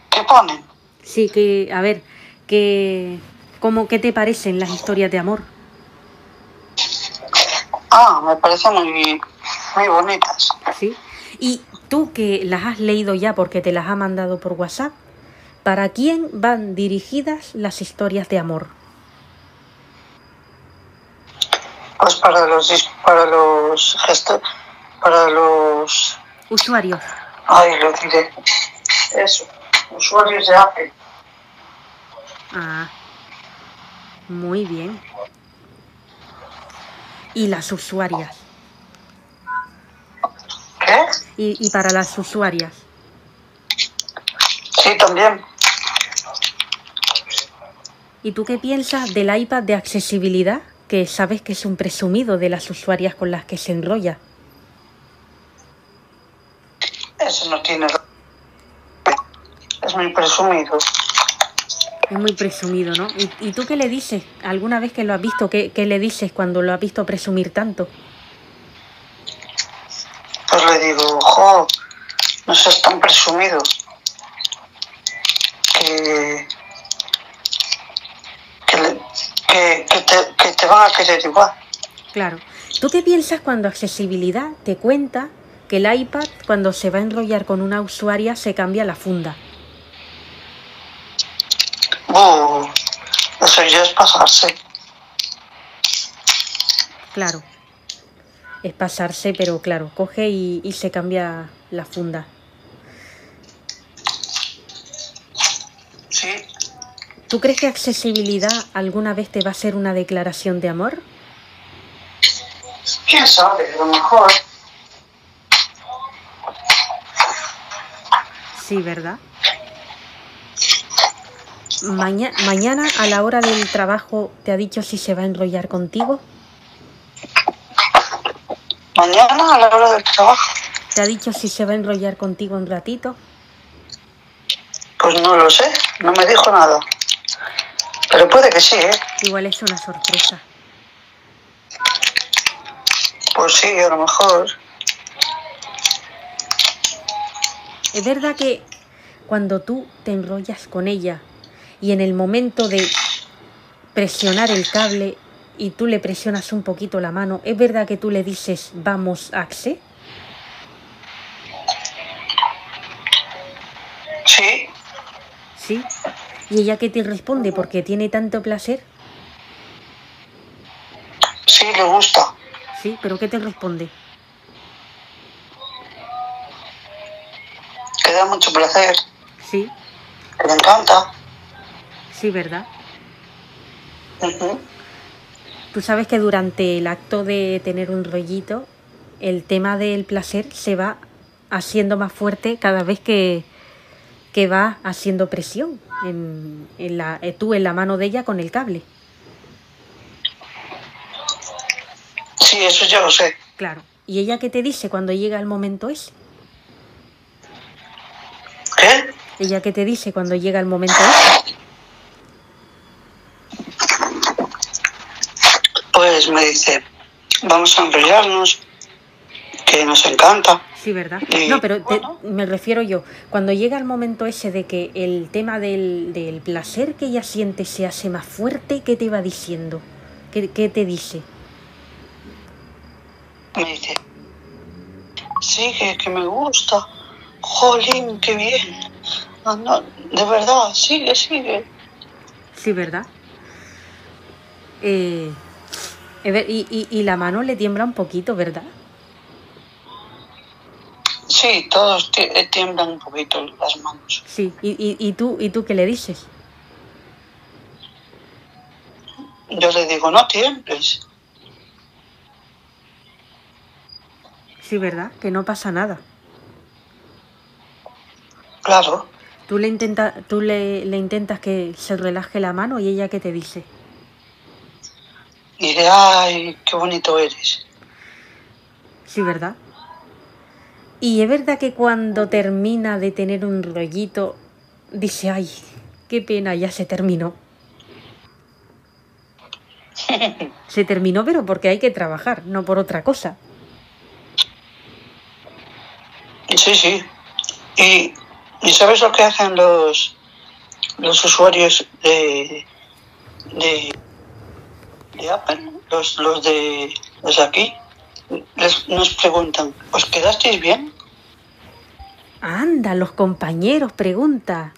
¿qué ponen? Sí, que, a ver, que, ¿cómo, ¿qué te parecen las historias de amor? Ah, me parecen muy, muy bonitas. Sí. Y tú que las has leído ya porque te las ha mandado por WhatsApp, ¿para quién van dirigidas las historias de amor? Pues para los para los gesto- para los Usuarios. ay lo diré eso usuarios de Apple Ah, muy bien. Y las usuarias. ¿Qué? Y, y para las usuarias. Sí también ¿Y tú qué piensas del iPad de accesibilidad? Que sabes que es un presumido de las usuarias con las que se enrolla. eso no tiene es muy presumido Es muy presumido, ¿no? ¿Y, y tú qué le dices? ¿Alguna vez que lo has visto? ¿Qué, qué le dices cuando lo has visto presumir tanto? Pues le digo jo no seas tan presumido que que, que, que te, que te van a querer igual Claro. ¿Tú qué piensas cuando accesibilidad te cuenta que el iPad, cuando se va a enrollar con una usuaria, se cambia la funda? Buh, eso ya es pasarse Claro. Es pasarse, pero claro, coge y, y se cambia la funda. sí ¿Tú crees que accesibilidad alguna vez te va a ser una declaración de amor? quién sabe a lo mejor Sí, ¿verdad? Maña- mañana a la hora del trabajo te ha dicho si se va a enrollar contigo. Mañana a la hora del trabajo Te ha dicho si se va a enrollar contigo un ratito. Pues no lo sé, no me dijo nada. Pero puede que sí, ¿eh? Igual es una sorpresa. Pues sí, a lo mejor. Es verdad que cuando tú te enrollas con ella y en el momento de presionar el cable y tú le presionas un poquito la mano, ¿es verdad que tú le dices vamos, Axe? Sí, ¿Sí? ¿Y ella qué te responde? Porque tiene tanto placer. sí, le gusta. ¿Sí? ¿Pero qué te responde? Que da mucho placer, Sí, que le encanta. sí, ¿verdad? Ujú. Tú sabes que durante el acto de tener un rollito, el tema del placer se va haciendo más fuerte cada vez que, que va haciendo presión en, en la, eh, tú en la mano de ella con el cable. Sí, eso ya lo sé. Claro. ¿Y ella qué te dice cuando llega el momento ese? ¿Qué? ¿Ella qué te dice cuando llega el momento ese? Me dice, vamos a enrollarnos, que nos encanta. Sí, ¿verdad? Y, No, pero te- bueno. me refiero yo, cuando llega el momento ese de que el tema del, del placer que ella siente se hace más fuerte, ¿qué te va diciendo? ¿Qué, qué te dice? Me dice, sigue, que me gusta. Jolín, qué bien. Ah, no, de verdad, sigue, sigue. Sí, ¿verdad? Eh, y, y- y la mano le tiembla un poquito, ¿verdad? Sí, todos eh, tiemblan un poquito las manos. Sí. ¿Y, y, y tú, ¿Y tú qué le dices? Yo le digo, no tiembles. Sí, ¿verdad? Que no pasa nada. Claro, Tú le, intenta, tú le, le intentas que se relaje la mano y ella qué te dice. Y de, ay, qué bonito eres. Sí, ¿verdad? Y es verdad que cuando termina de tener un rollito, dice, ay, qué pena, ya se terminó. Se terminó, pero porque hay que trabajar, no por otra cosa. Sí, sí. Y, ¿y sabes lo que hacen los, los usuarios de, de, de Apple? Los, los, de, los de aquí. Les, nos preguntan, ¿os quedasteis bien? Anda, los compañeros pregunta.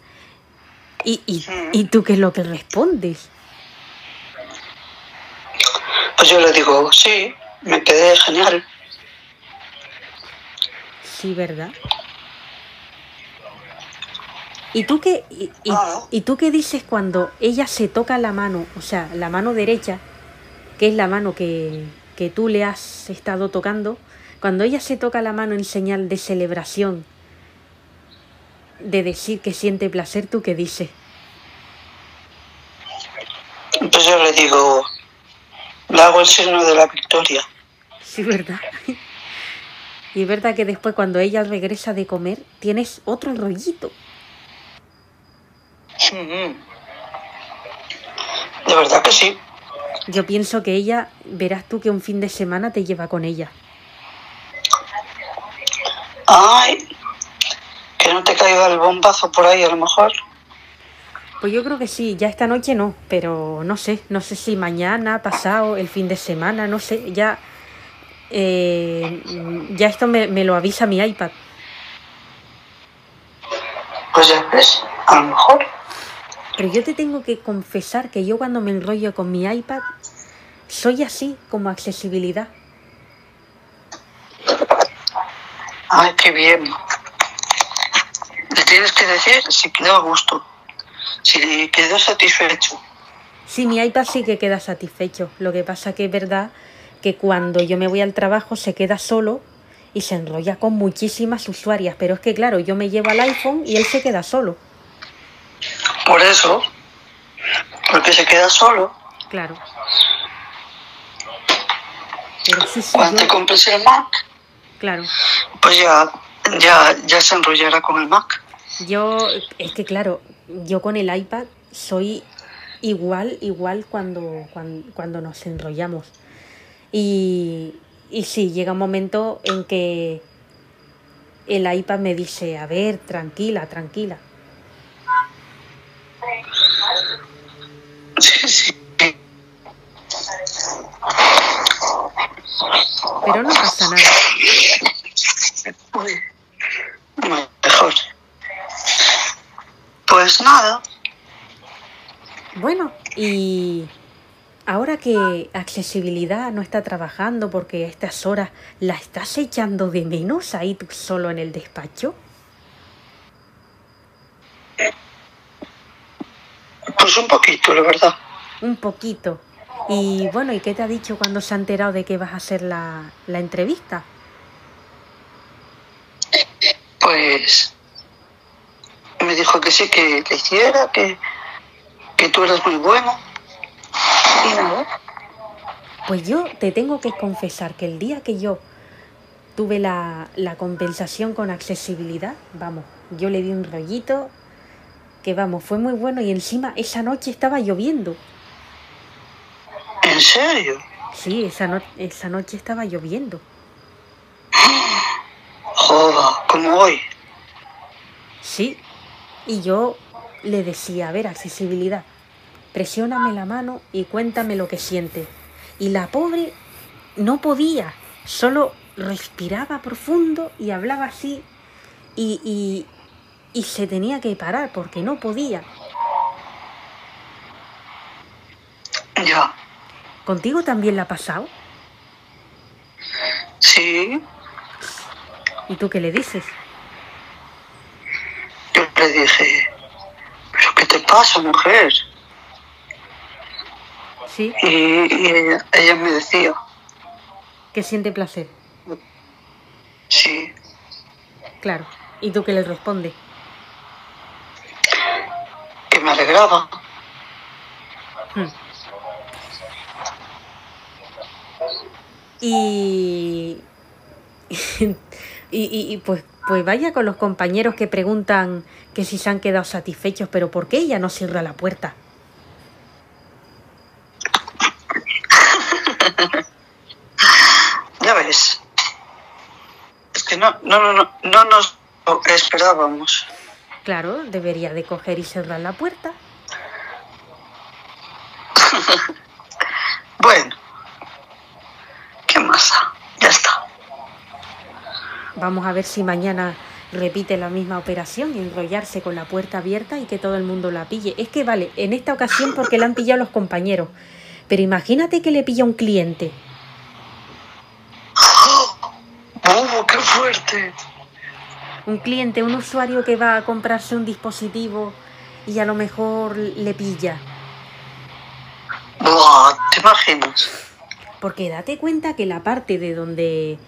¿Y, y, Sí. ¿y tú qué es lo que respondes? Pues yo le digo, sí, me quedé genial. Sí, ¿verdad? ¿Y tú qué, y, y- Ah. y tú qué dices cuando ella se toca la mano, o sea, la mano derecha, que es la mano que, que tú le has estado tocando, cuando ella se toca la mano en señal de celebración, de decir que siente placer, ¿tú qué dices? Pues yo le digo, le hago el signo de la victoria. Sí, ¿verdad? Y es verdad que después cuando ella regresa de comer, tienes otro rollito. De verdad que sí. Yo pienso que ella, verás tú que un fin de semana te lleva con ella. Ay, que no te caiga el bombazo por ahí a lo mejor. Pues yo creo que sí, ya esta noche no, pero no sé, no sé si mañana, pasado, el fin de semana, no sé, ya, eh, ya esto me, me lo avisa mi iPad. Pues ya ves, a lo mejor. Pero yo te tengo que confesar que yo cuando me enrollo con mi iPad soy así como accesibilidad. Ay, qué bien. Le tienes que decir si quedó a gusto, si quedó satisfecho. Sí, mi iPad sí que queda satisfecho. Lo que pasa que es verdad que cuando yo me voy al trabajo se queda solo y se enrolla con muchísimas usuarias. Pero es que claro, yo me llevo al iPhone y él se queda solo. Por eso, porque se queda solo. Claro. Cuando te compres el Mac, claro. pues ya, ya, ya se enrollará con el Mac. Yo, es que claro, yo con el iPad soy igual, igual cuando, cuando, cuando nos enrollamos. Y, y sí, llega un momento en que el iPad me dice, a ver, tranquila, tranquila. Sí, sí. Pero no pasa nada. Mejor. Pues nada, Bueno, y ahora que accesibilidad no está trabajando porque a estas horas la estás echando de menos ahí tú solo en el despacho. pues un poquito, la verdad. Un poquito. Y bueno, ¿y qué te ha dicho cuando se ha enterado de que vas a hacer la, la entrevista? Pues me dijo que sí, que le hiciera, que, que tú eras muy bueno. Y nada. Pues yo te tengo que confesar que el día que yo tuve la, la compensación con accesibilidad, vamos, yo le di un rollito que vamos, fue muy bueno y encima esa noche estaba lloviendo. ¿En serio? Sí, esa, no- esa noche estaba lloviendo. Oh, como hoy. Sí. Y yo le decía, a ver, accesibilidad, presióname la mano y cuéntame lo que siente. Y la pobre no podía, solo respiraba profundo y hablaba así y, y, y se tenía que parar porque no podía. Ya. ¿Contigo también la ha pasado? Sí. ¿Y tú qué le dices? Yo le dije, ¿pero qué te pasa, mujer? Sí, Y, y ella, ella me decía, que siente placer. sí, Claro. ¿Y tú qué le respondes? que me alegraba. Hmm. Y, y, y- y, pues, pues vaya con los compañeros que preguntan que si se han quedado satisfechos, pero ¿por qué ella no cierra la puerta? Ya ves. Es que no, no, no, no, no nos esperábamos. Claro, debería de coger y cerrar la puerta. Bueno, ¿qué más? da? Ya está. Vamos a ver si mañana repite la misma operación y enrollarse con la puerta abierta y que todo el mundo la pille. Es que vale, en esta ocasión porque la han pillado los compañeros. Pero imagínate que le pilla un cliente. ¡Oh, qué fuerte! Un cliente, un usuario que va a comprarse un dispositivo y a lo mejor le pilla. Buah, ¿te imaginas? Porque date cuenta que la parte de donde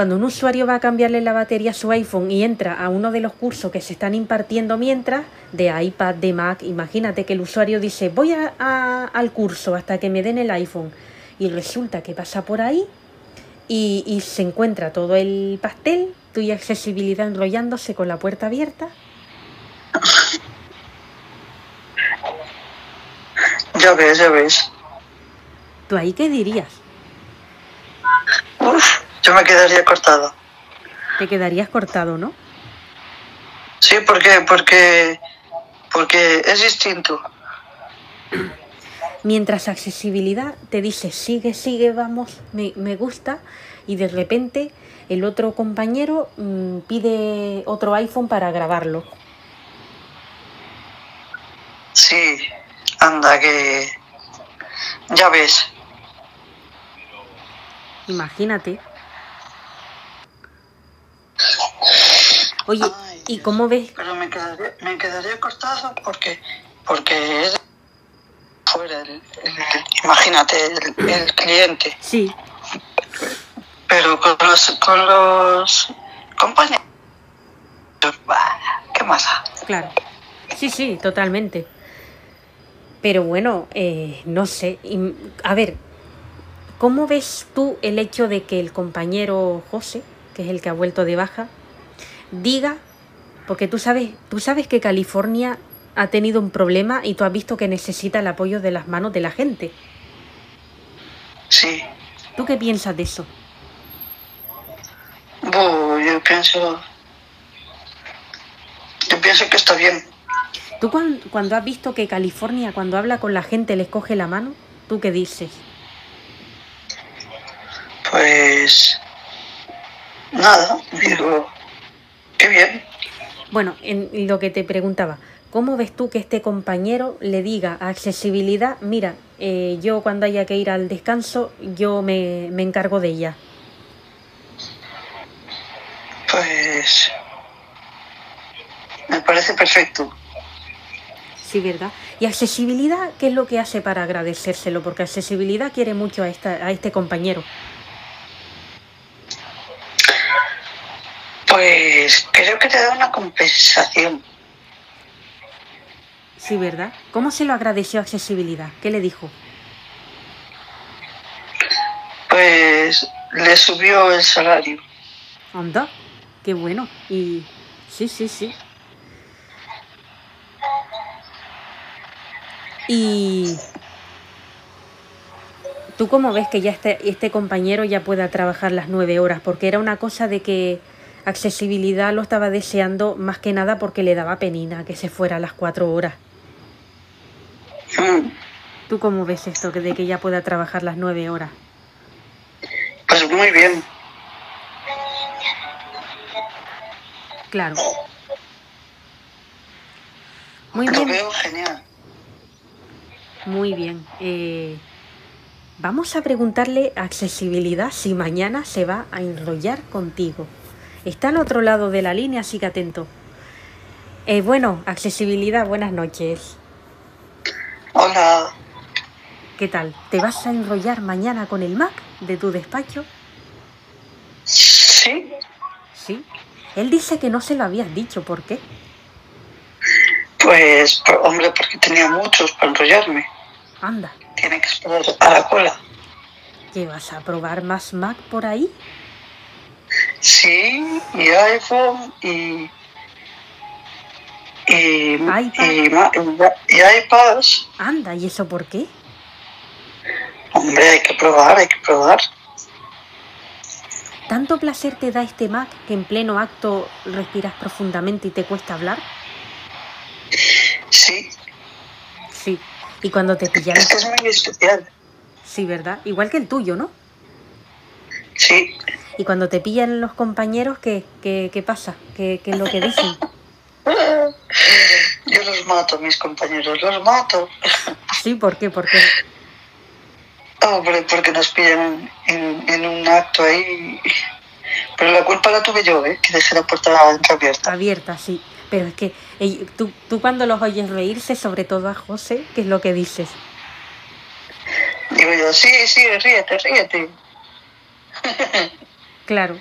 cuando un usuario va a cambiarle la batería a su iPhone y entra a uno de los cursos que se están impartiendo mientras, de iPad, de Mac, imagínate que el usuario dice voy a- a- al curso hasta que me den el iPhone y resulta que pasa por ahí y, y se encuentra todo el pastel, tu y accesibilidad enrollándose con la puerta abierta. Ya ves, ya ves. ¿Tú ahí qué dirías? Uf, me quedaría cortada. Te quedarías cortado, ¿no? Sí, ¿por qué? Porque, porque es distinto. Mientras accesibilidad te dice sigue, sigue, vamos, me, me gusta, y de repente el otro compañero mm, pide otro iPhone para grabarlo. Sí, anda que... Ya ves. Imagínate. Oye, Ay, ¿y cómo ves? Pero me quedaría, me quedaría cortado porque, porque es fuera el, el- imagínate, el, el cliente. Sí, Pero con los, con los compañeros, ¿qué más? claro. Sí, sí, totalmente. Pero bueno, eh, no sé. A ver, ¿cómo ves tú el hecho de que el compañero José, que es el que ha vuelto de baja, diga, porque tú sabes, tú sabes que California ha tenido un problema y tú has visto que necesita el apoyo de las manos de la gente. Sí. ¿Tú qué piensas de eso? Bu, yo pienso... Yo pienso que está bien. ¿Tú cuan- cuando has visto que California cuando habla con la gente les coge la mano, tú qué dices? Pues... Nada, digo... Qué bien. Bueno, en lo que te preguntaba, ¿cómo ves tú que este compañero le diga a accesibilidad, mira, eh, yo cuando haya que ir al descanso, yo me, me encargo de ella? Pues... Me parece perfecto. Sí, ¿verdad? ¿Y accesibilidad qué es lo que hace para agradecérselo? Porque accesibilidad quiere mucho a, esta, a este compañero. Pues creo que te da una compensación. Sí, ¿verdad? ¿Cómo se lo agradeció accesibilidad? ¿Qué le dijo? Pues le subió el salario. Anda, qué bueno. Y sí, sí, sí. Y tú cómo ves que ya este, este compañero ya pueda trabajar las nueve horas, porque era una cosa de que accesibilidad lo estaba deseando más que nada porque le daba penina que se fuera a las cuatro horas. Mm, ¿Tú cómo ves esto que- de que ya pueda trabajar las nueve horas? Pues muy bien. Claro. Muy Lo bien, veo genial. muy bien. Eh, vamos a preguntarle a accesibilidad si mañana se va a enrollar contigo. Está al otro lado de la línea, así que atento. Eh, bueno, accesibilidad, buenas noches. Hola. ¿Qué tal? ¿Te vas a enrollar mañana con el Mac de tu despacho? Sí, Sí. Él dice que no se lo habías dicho, ¿por qué? pues, hombre, porque tenía muchos para enrollarme. Anda, Tiene que esperar a la cola. ¿que vas a probar más Mac por ahí? Sí, y iPhone y. Y, iPad. y, y iPads. Anda, ¿y eso por qué? Hombre, hay que probar, hay que probar. ¿Tanto placer te da este Mac que en pleno acto respiras profundamente y te cuesta hablar? Sí, Sí. Y cuando te pillan... es que es muy especial. Sí, ¿verdad? Igual que el tuyo, ¿no? Sí, Y cuando te pillan los compañeros, ¿qué, qué, qué pasa? ¿Qué, ¿Qué es lo que dicen? yo los mato, mis compañeros, los mato. Sí, ¿por qué? ¿Por qué? Hombre, porque nos pillan en, en un acto ahí. Pero la culpa la tuve yo, ¿eh? Que dejé la puerta entreabierta. Abierta, sí. Pero es que ey, tú, tú cuando los oyes reírse, sobre todo a José, ¿qué es lo que dices? Digo yo, sí, sí, ríete, ríete. Claro.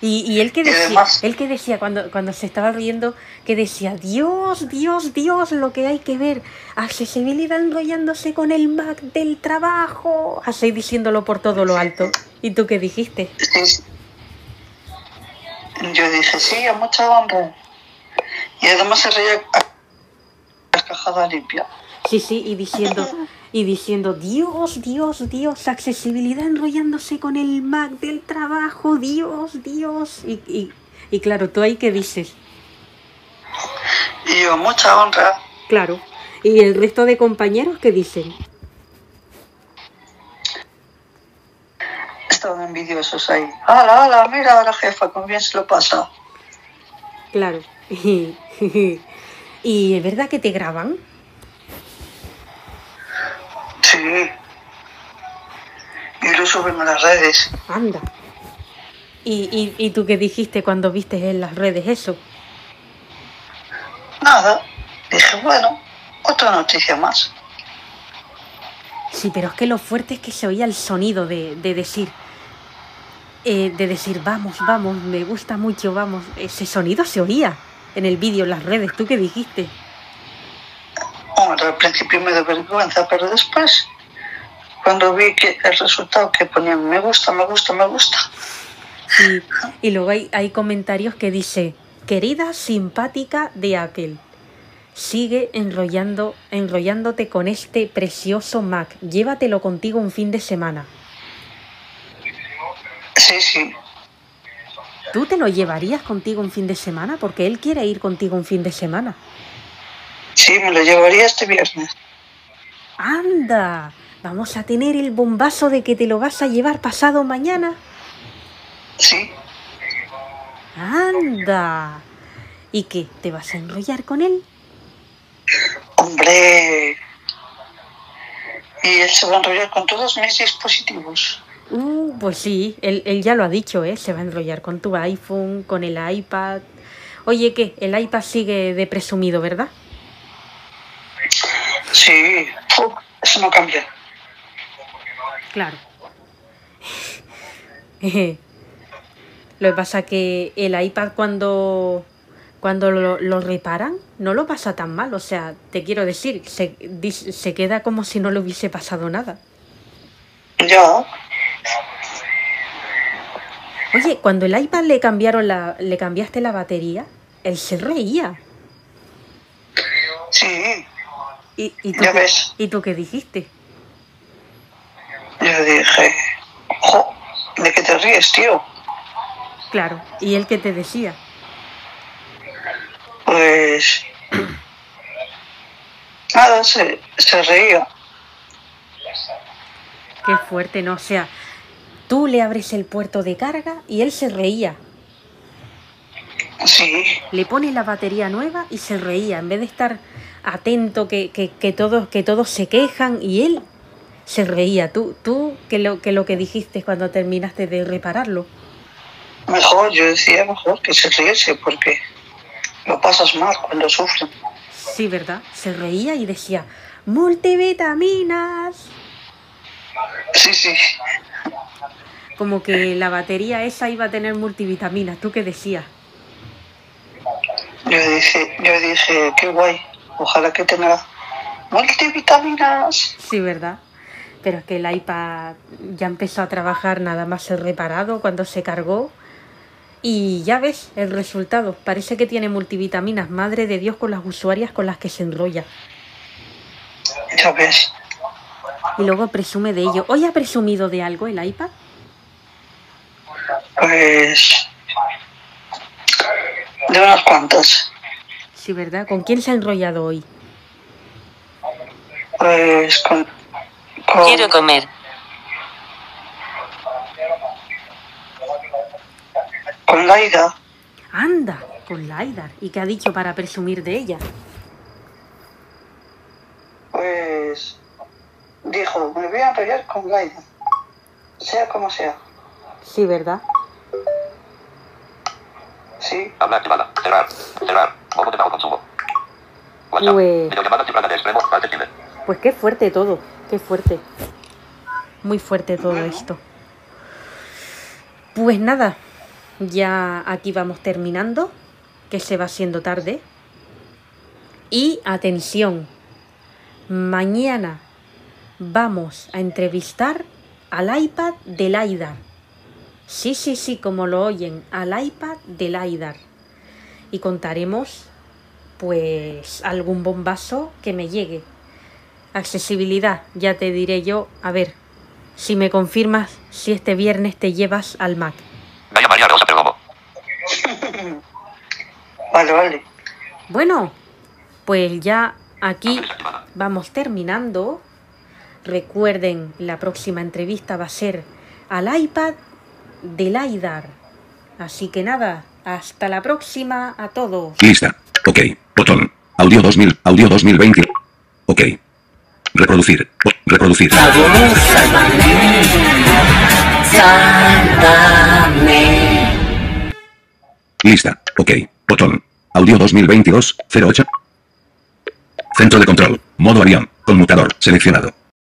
Y, y él que decía, además- él que decía cuando, cuando se estaba riendo, que decía, Dios, Dios, Dios, lo que hay que ver. Accesibilidad enrollándose con el Mac del trabajo. Así diciéndolo por todo lo alto. ¿Y tú qué dijiste? Sí. Yo dije, sí, a mucha honra. Y además se reía a carcajada limpia. Sí, sí, y diciendo, y diciendo, Dios, Dios, Dios, accesibilidad enrollándose con el Mac del trabajo, Dios, Dios. Y, y, y claro, tú ahí qué dices. Y yo, mucha honra. Claro. ¿Y el resto de compañeros qué dicen? Estaban envidiosos ahí. ¡Hala, hala! Mira a la jefa, cómo bien se lo pasa. Claro. ¿Y es verdad que te graban? Sí. Y lo suben a las redes. Anda. ¿Y, y, y tú qué dijiste cuando viste en las redes eso? Nada. Dije, bueno, otra noticia más. Sí, pero es que lo fuerte es que se oía el sonido de, de decir, eh, de decir, vamos, vamos, me gusta mucho, vamos. Ese sonido se oía en el vídeo, en las redes. ¿Tú qué dijiste? Al principio me dio vergüenza, pero después, cuando vi que el resultado que ponían me gusta, me gusta, me gusta, Y, y luego hay, hay comentarios que dice, querida simpática de Apple, sigue enrollando, enrollándote con este precioso Mac. Llévatelo contigo un fin de semana. sí, sí, ¿Tú te lo llevarías contigo un fin de semana? Porque él quiere ir contigo un fin de semana. Sí, me lo llevaría este viernes. ¡Anda! Vamos a tener el bombazo de que te lo vas a llevar pasado mañana. Sí, ¡Anda! ¿Y qué? ¿Te vas a enrollar con él? hombre. Y él se va a enrollar con todos mis dispositivos. Uh, pues sí, él, él ya lo ha dicho, ¿eh? Se va a enrollar con tu iPhone, con el iPad. Oye, ¿qué? El iPad sigue de presumido, ¿verdad? Sí, uf, eso no cambia. Claro. lo que pasa que el iPad cuando, cuando lo, lo reparan no lo pasa tan mal. O sea, te quiero decir, se, se queda como si no le hubiese pasado nada. Ya, Oye, cuando el iPad le cambiaron la, le cambiaste la batería, él se reía. sí, ¿Y, y, tú, Ya qué, ves. ¿Y tú qué dijiste? yo dije, jo, ¿de qué te ríes, tío? Claro. ¿Y él qué te decía? Pues nada, se, se reía. Qué fuerte, ¿no? O sea, tú le abres el puerto de carga y él se reía. Sí, Le pones la batería nueva y se reía. En vez de estar atento que, que, que todos, que todos se quejan y él se reía. Tú, tú que lo, que lo que dijiste cuando terminaste de repararlo. mejor, yo decía mejor que se riese porque lo pasas mal cuando sufren. Sí, ¿verdad? Se reía y decía, multivitaminas. Sí, sí. Como que la batería esa iba a tener multivitaminas. ¿Tú qué decías? Yo dije, yo dije, qué guay. Ojalá que tenga multivitaminas. Sí, ¿verdad? Pero es que el iPad ya empezó a trabajar nada más ser reparado cuando se cargó. Y ya ves el resultado. Parece que tiene multivitaminas. Madre de Dios con las usuarias con las que se enrolla. Ya ves. Y luego presume de ello. ¿Hoy ha presumido de algo el iPad? Pues de unas cuantas. Sí, ¿verdad? ¿Con quién se ha enrollado hoy? Pues con con, Quiero comer. con Laida. Anda, con Laidar. ¿Y qué ha dicho para presumir de ella? Pues dijo, me voy a enrollar con Laida. Sea como sea. Sí, ¿verdad? Sí. Habla activada. Cerrar. Cerrar. Modo de bajo consumo. WhatsApp. Pues- Videollamada de extremo. Pues qué fuerte todo, qué fuerte. Muy fuerte todo esto. Pues nada, ya aquí vamos terminando, que se va haciendo tarde. Y atención, mañana vamos a entrevistar al iPad del Aidar. Sí, sí, sí, como lo oyen, al iPad del Aidar. Y contaremos, pues, algún bombazo que me llegue. Accesibilidad, ya te diré yo, a ver, si me confirmas si este viernes te llevas al Mac. Gaya María Rosa Perdomo. Vale, vale. Bueno, pues ya aquí vamos terminando. Recuerden, la próxima entrevista va a ser al iPad del Aidar. Así que nada, hasta la próxima a todos. Lista. Ok. Botón. Audio 2000. Audio 2020. Ok. Reproducir. Reproducir. Lista. Ok. Botón. Audio 2022. 08. Centro de control. Modo avión. Conmutador. Seleccionado.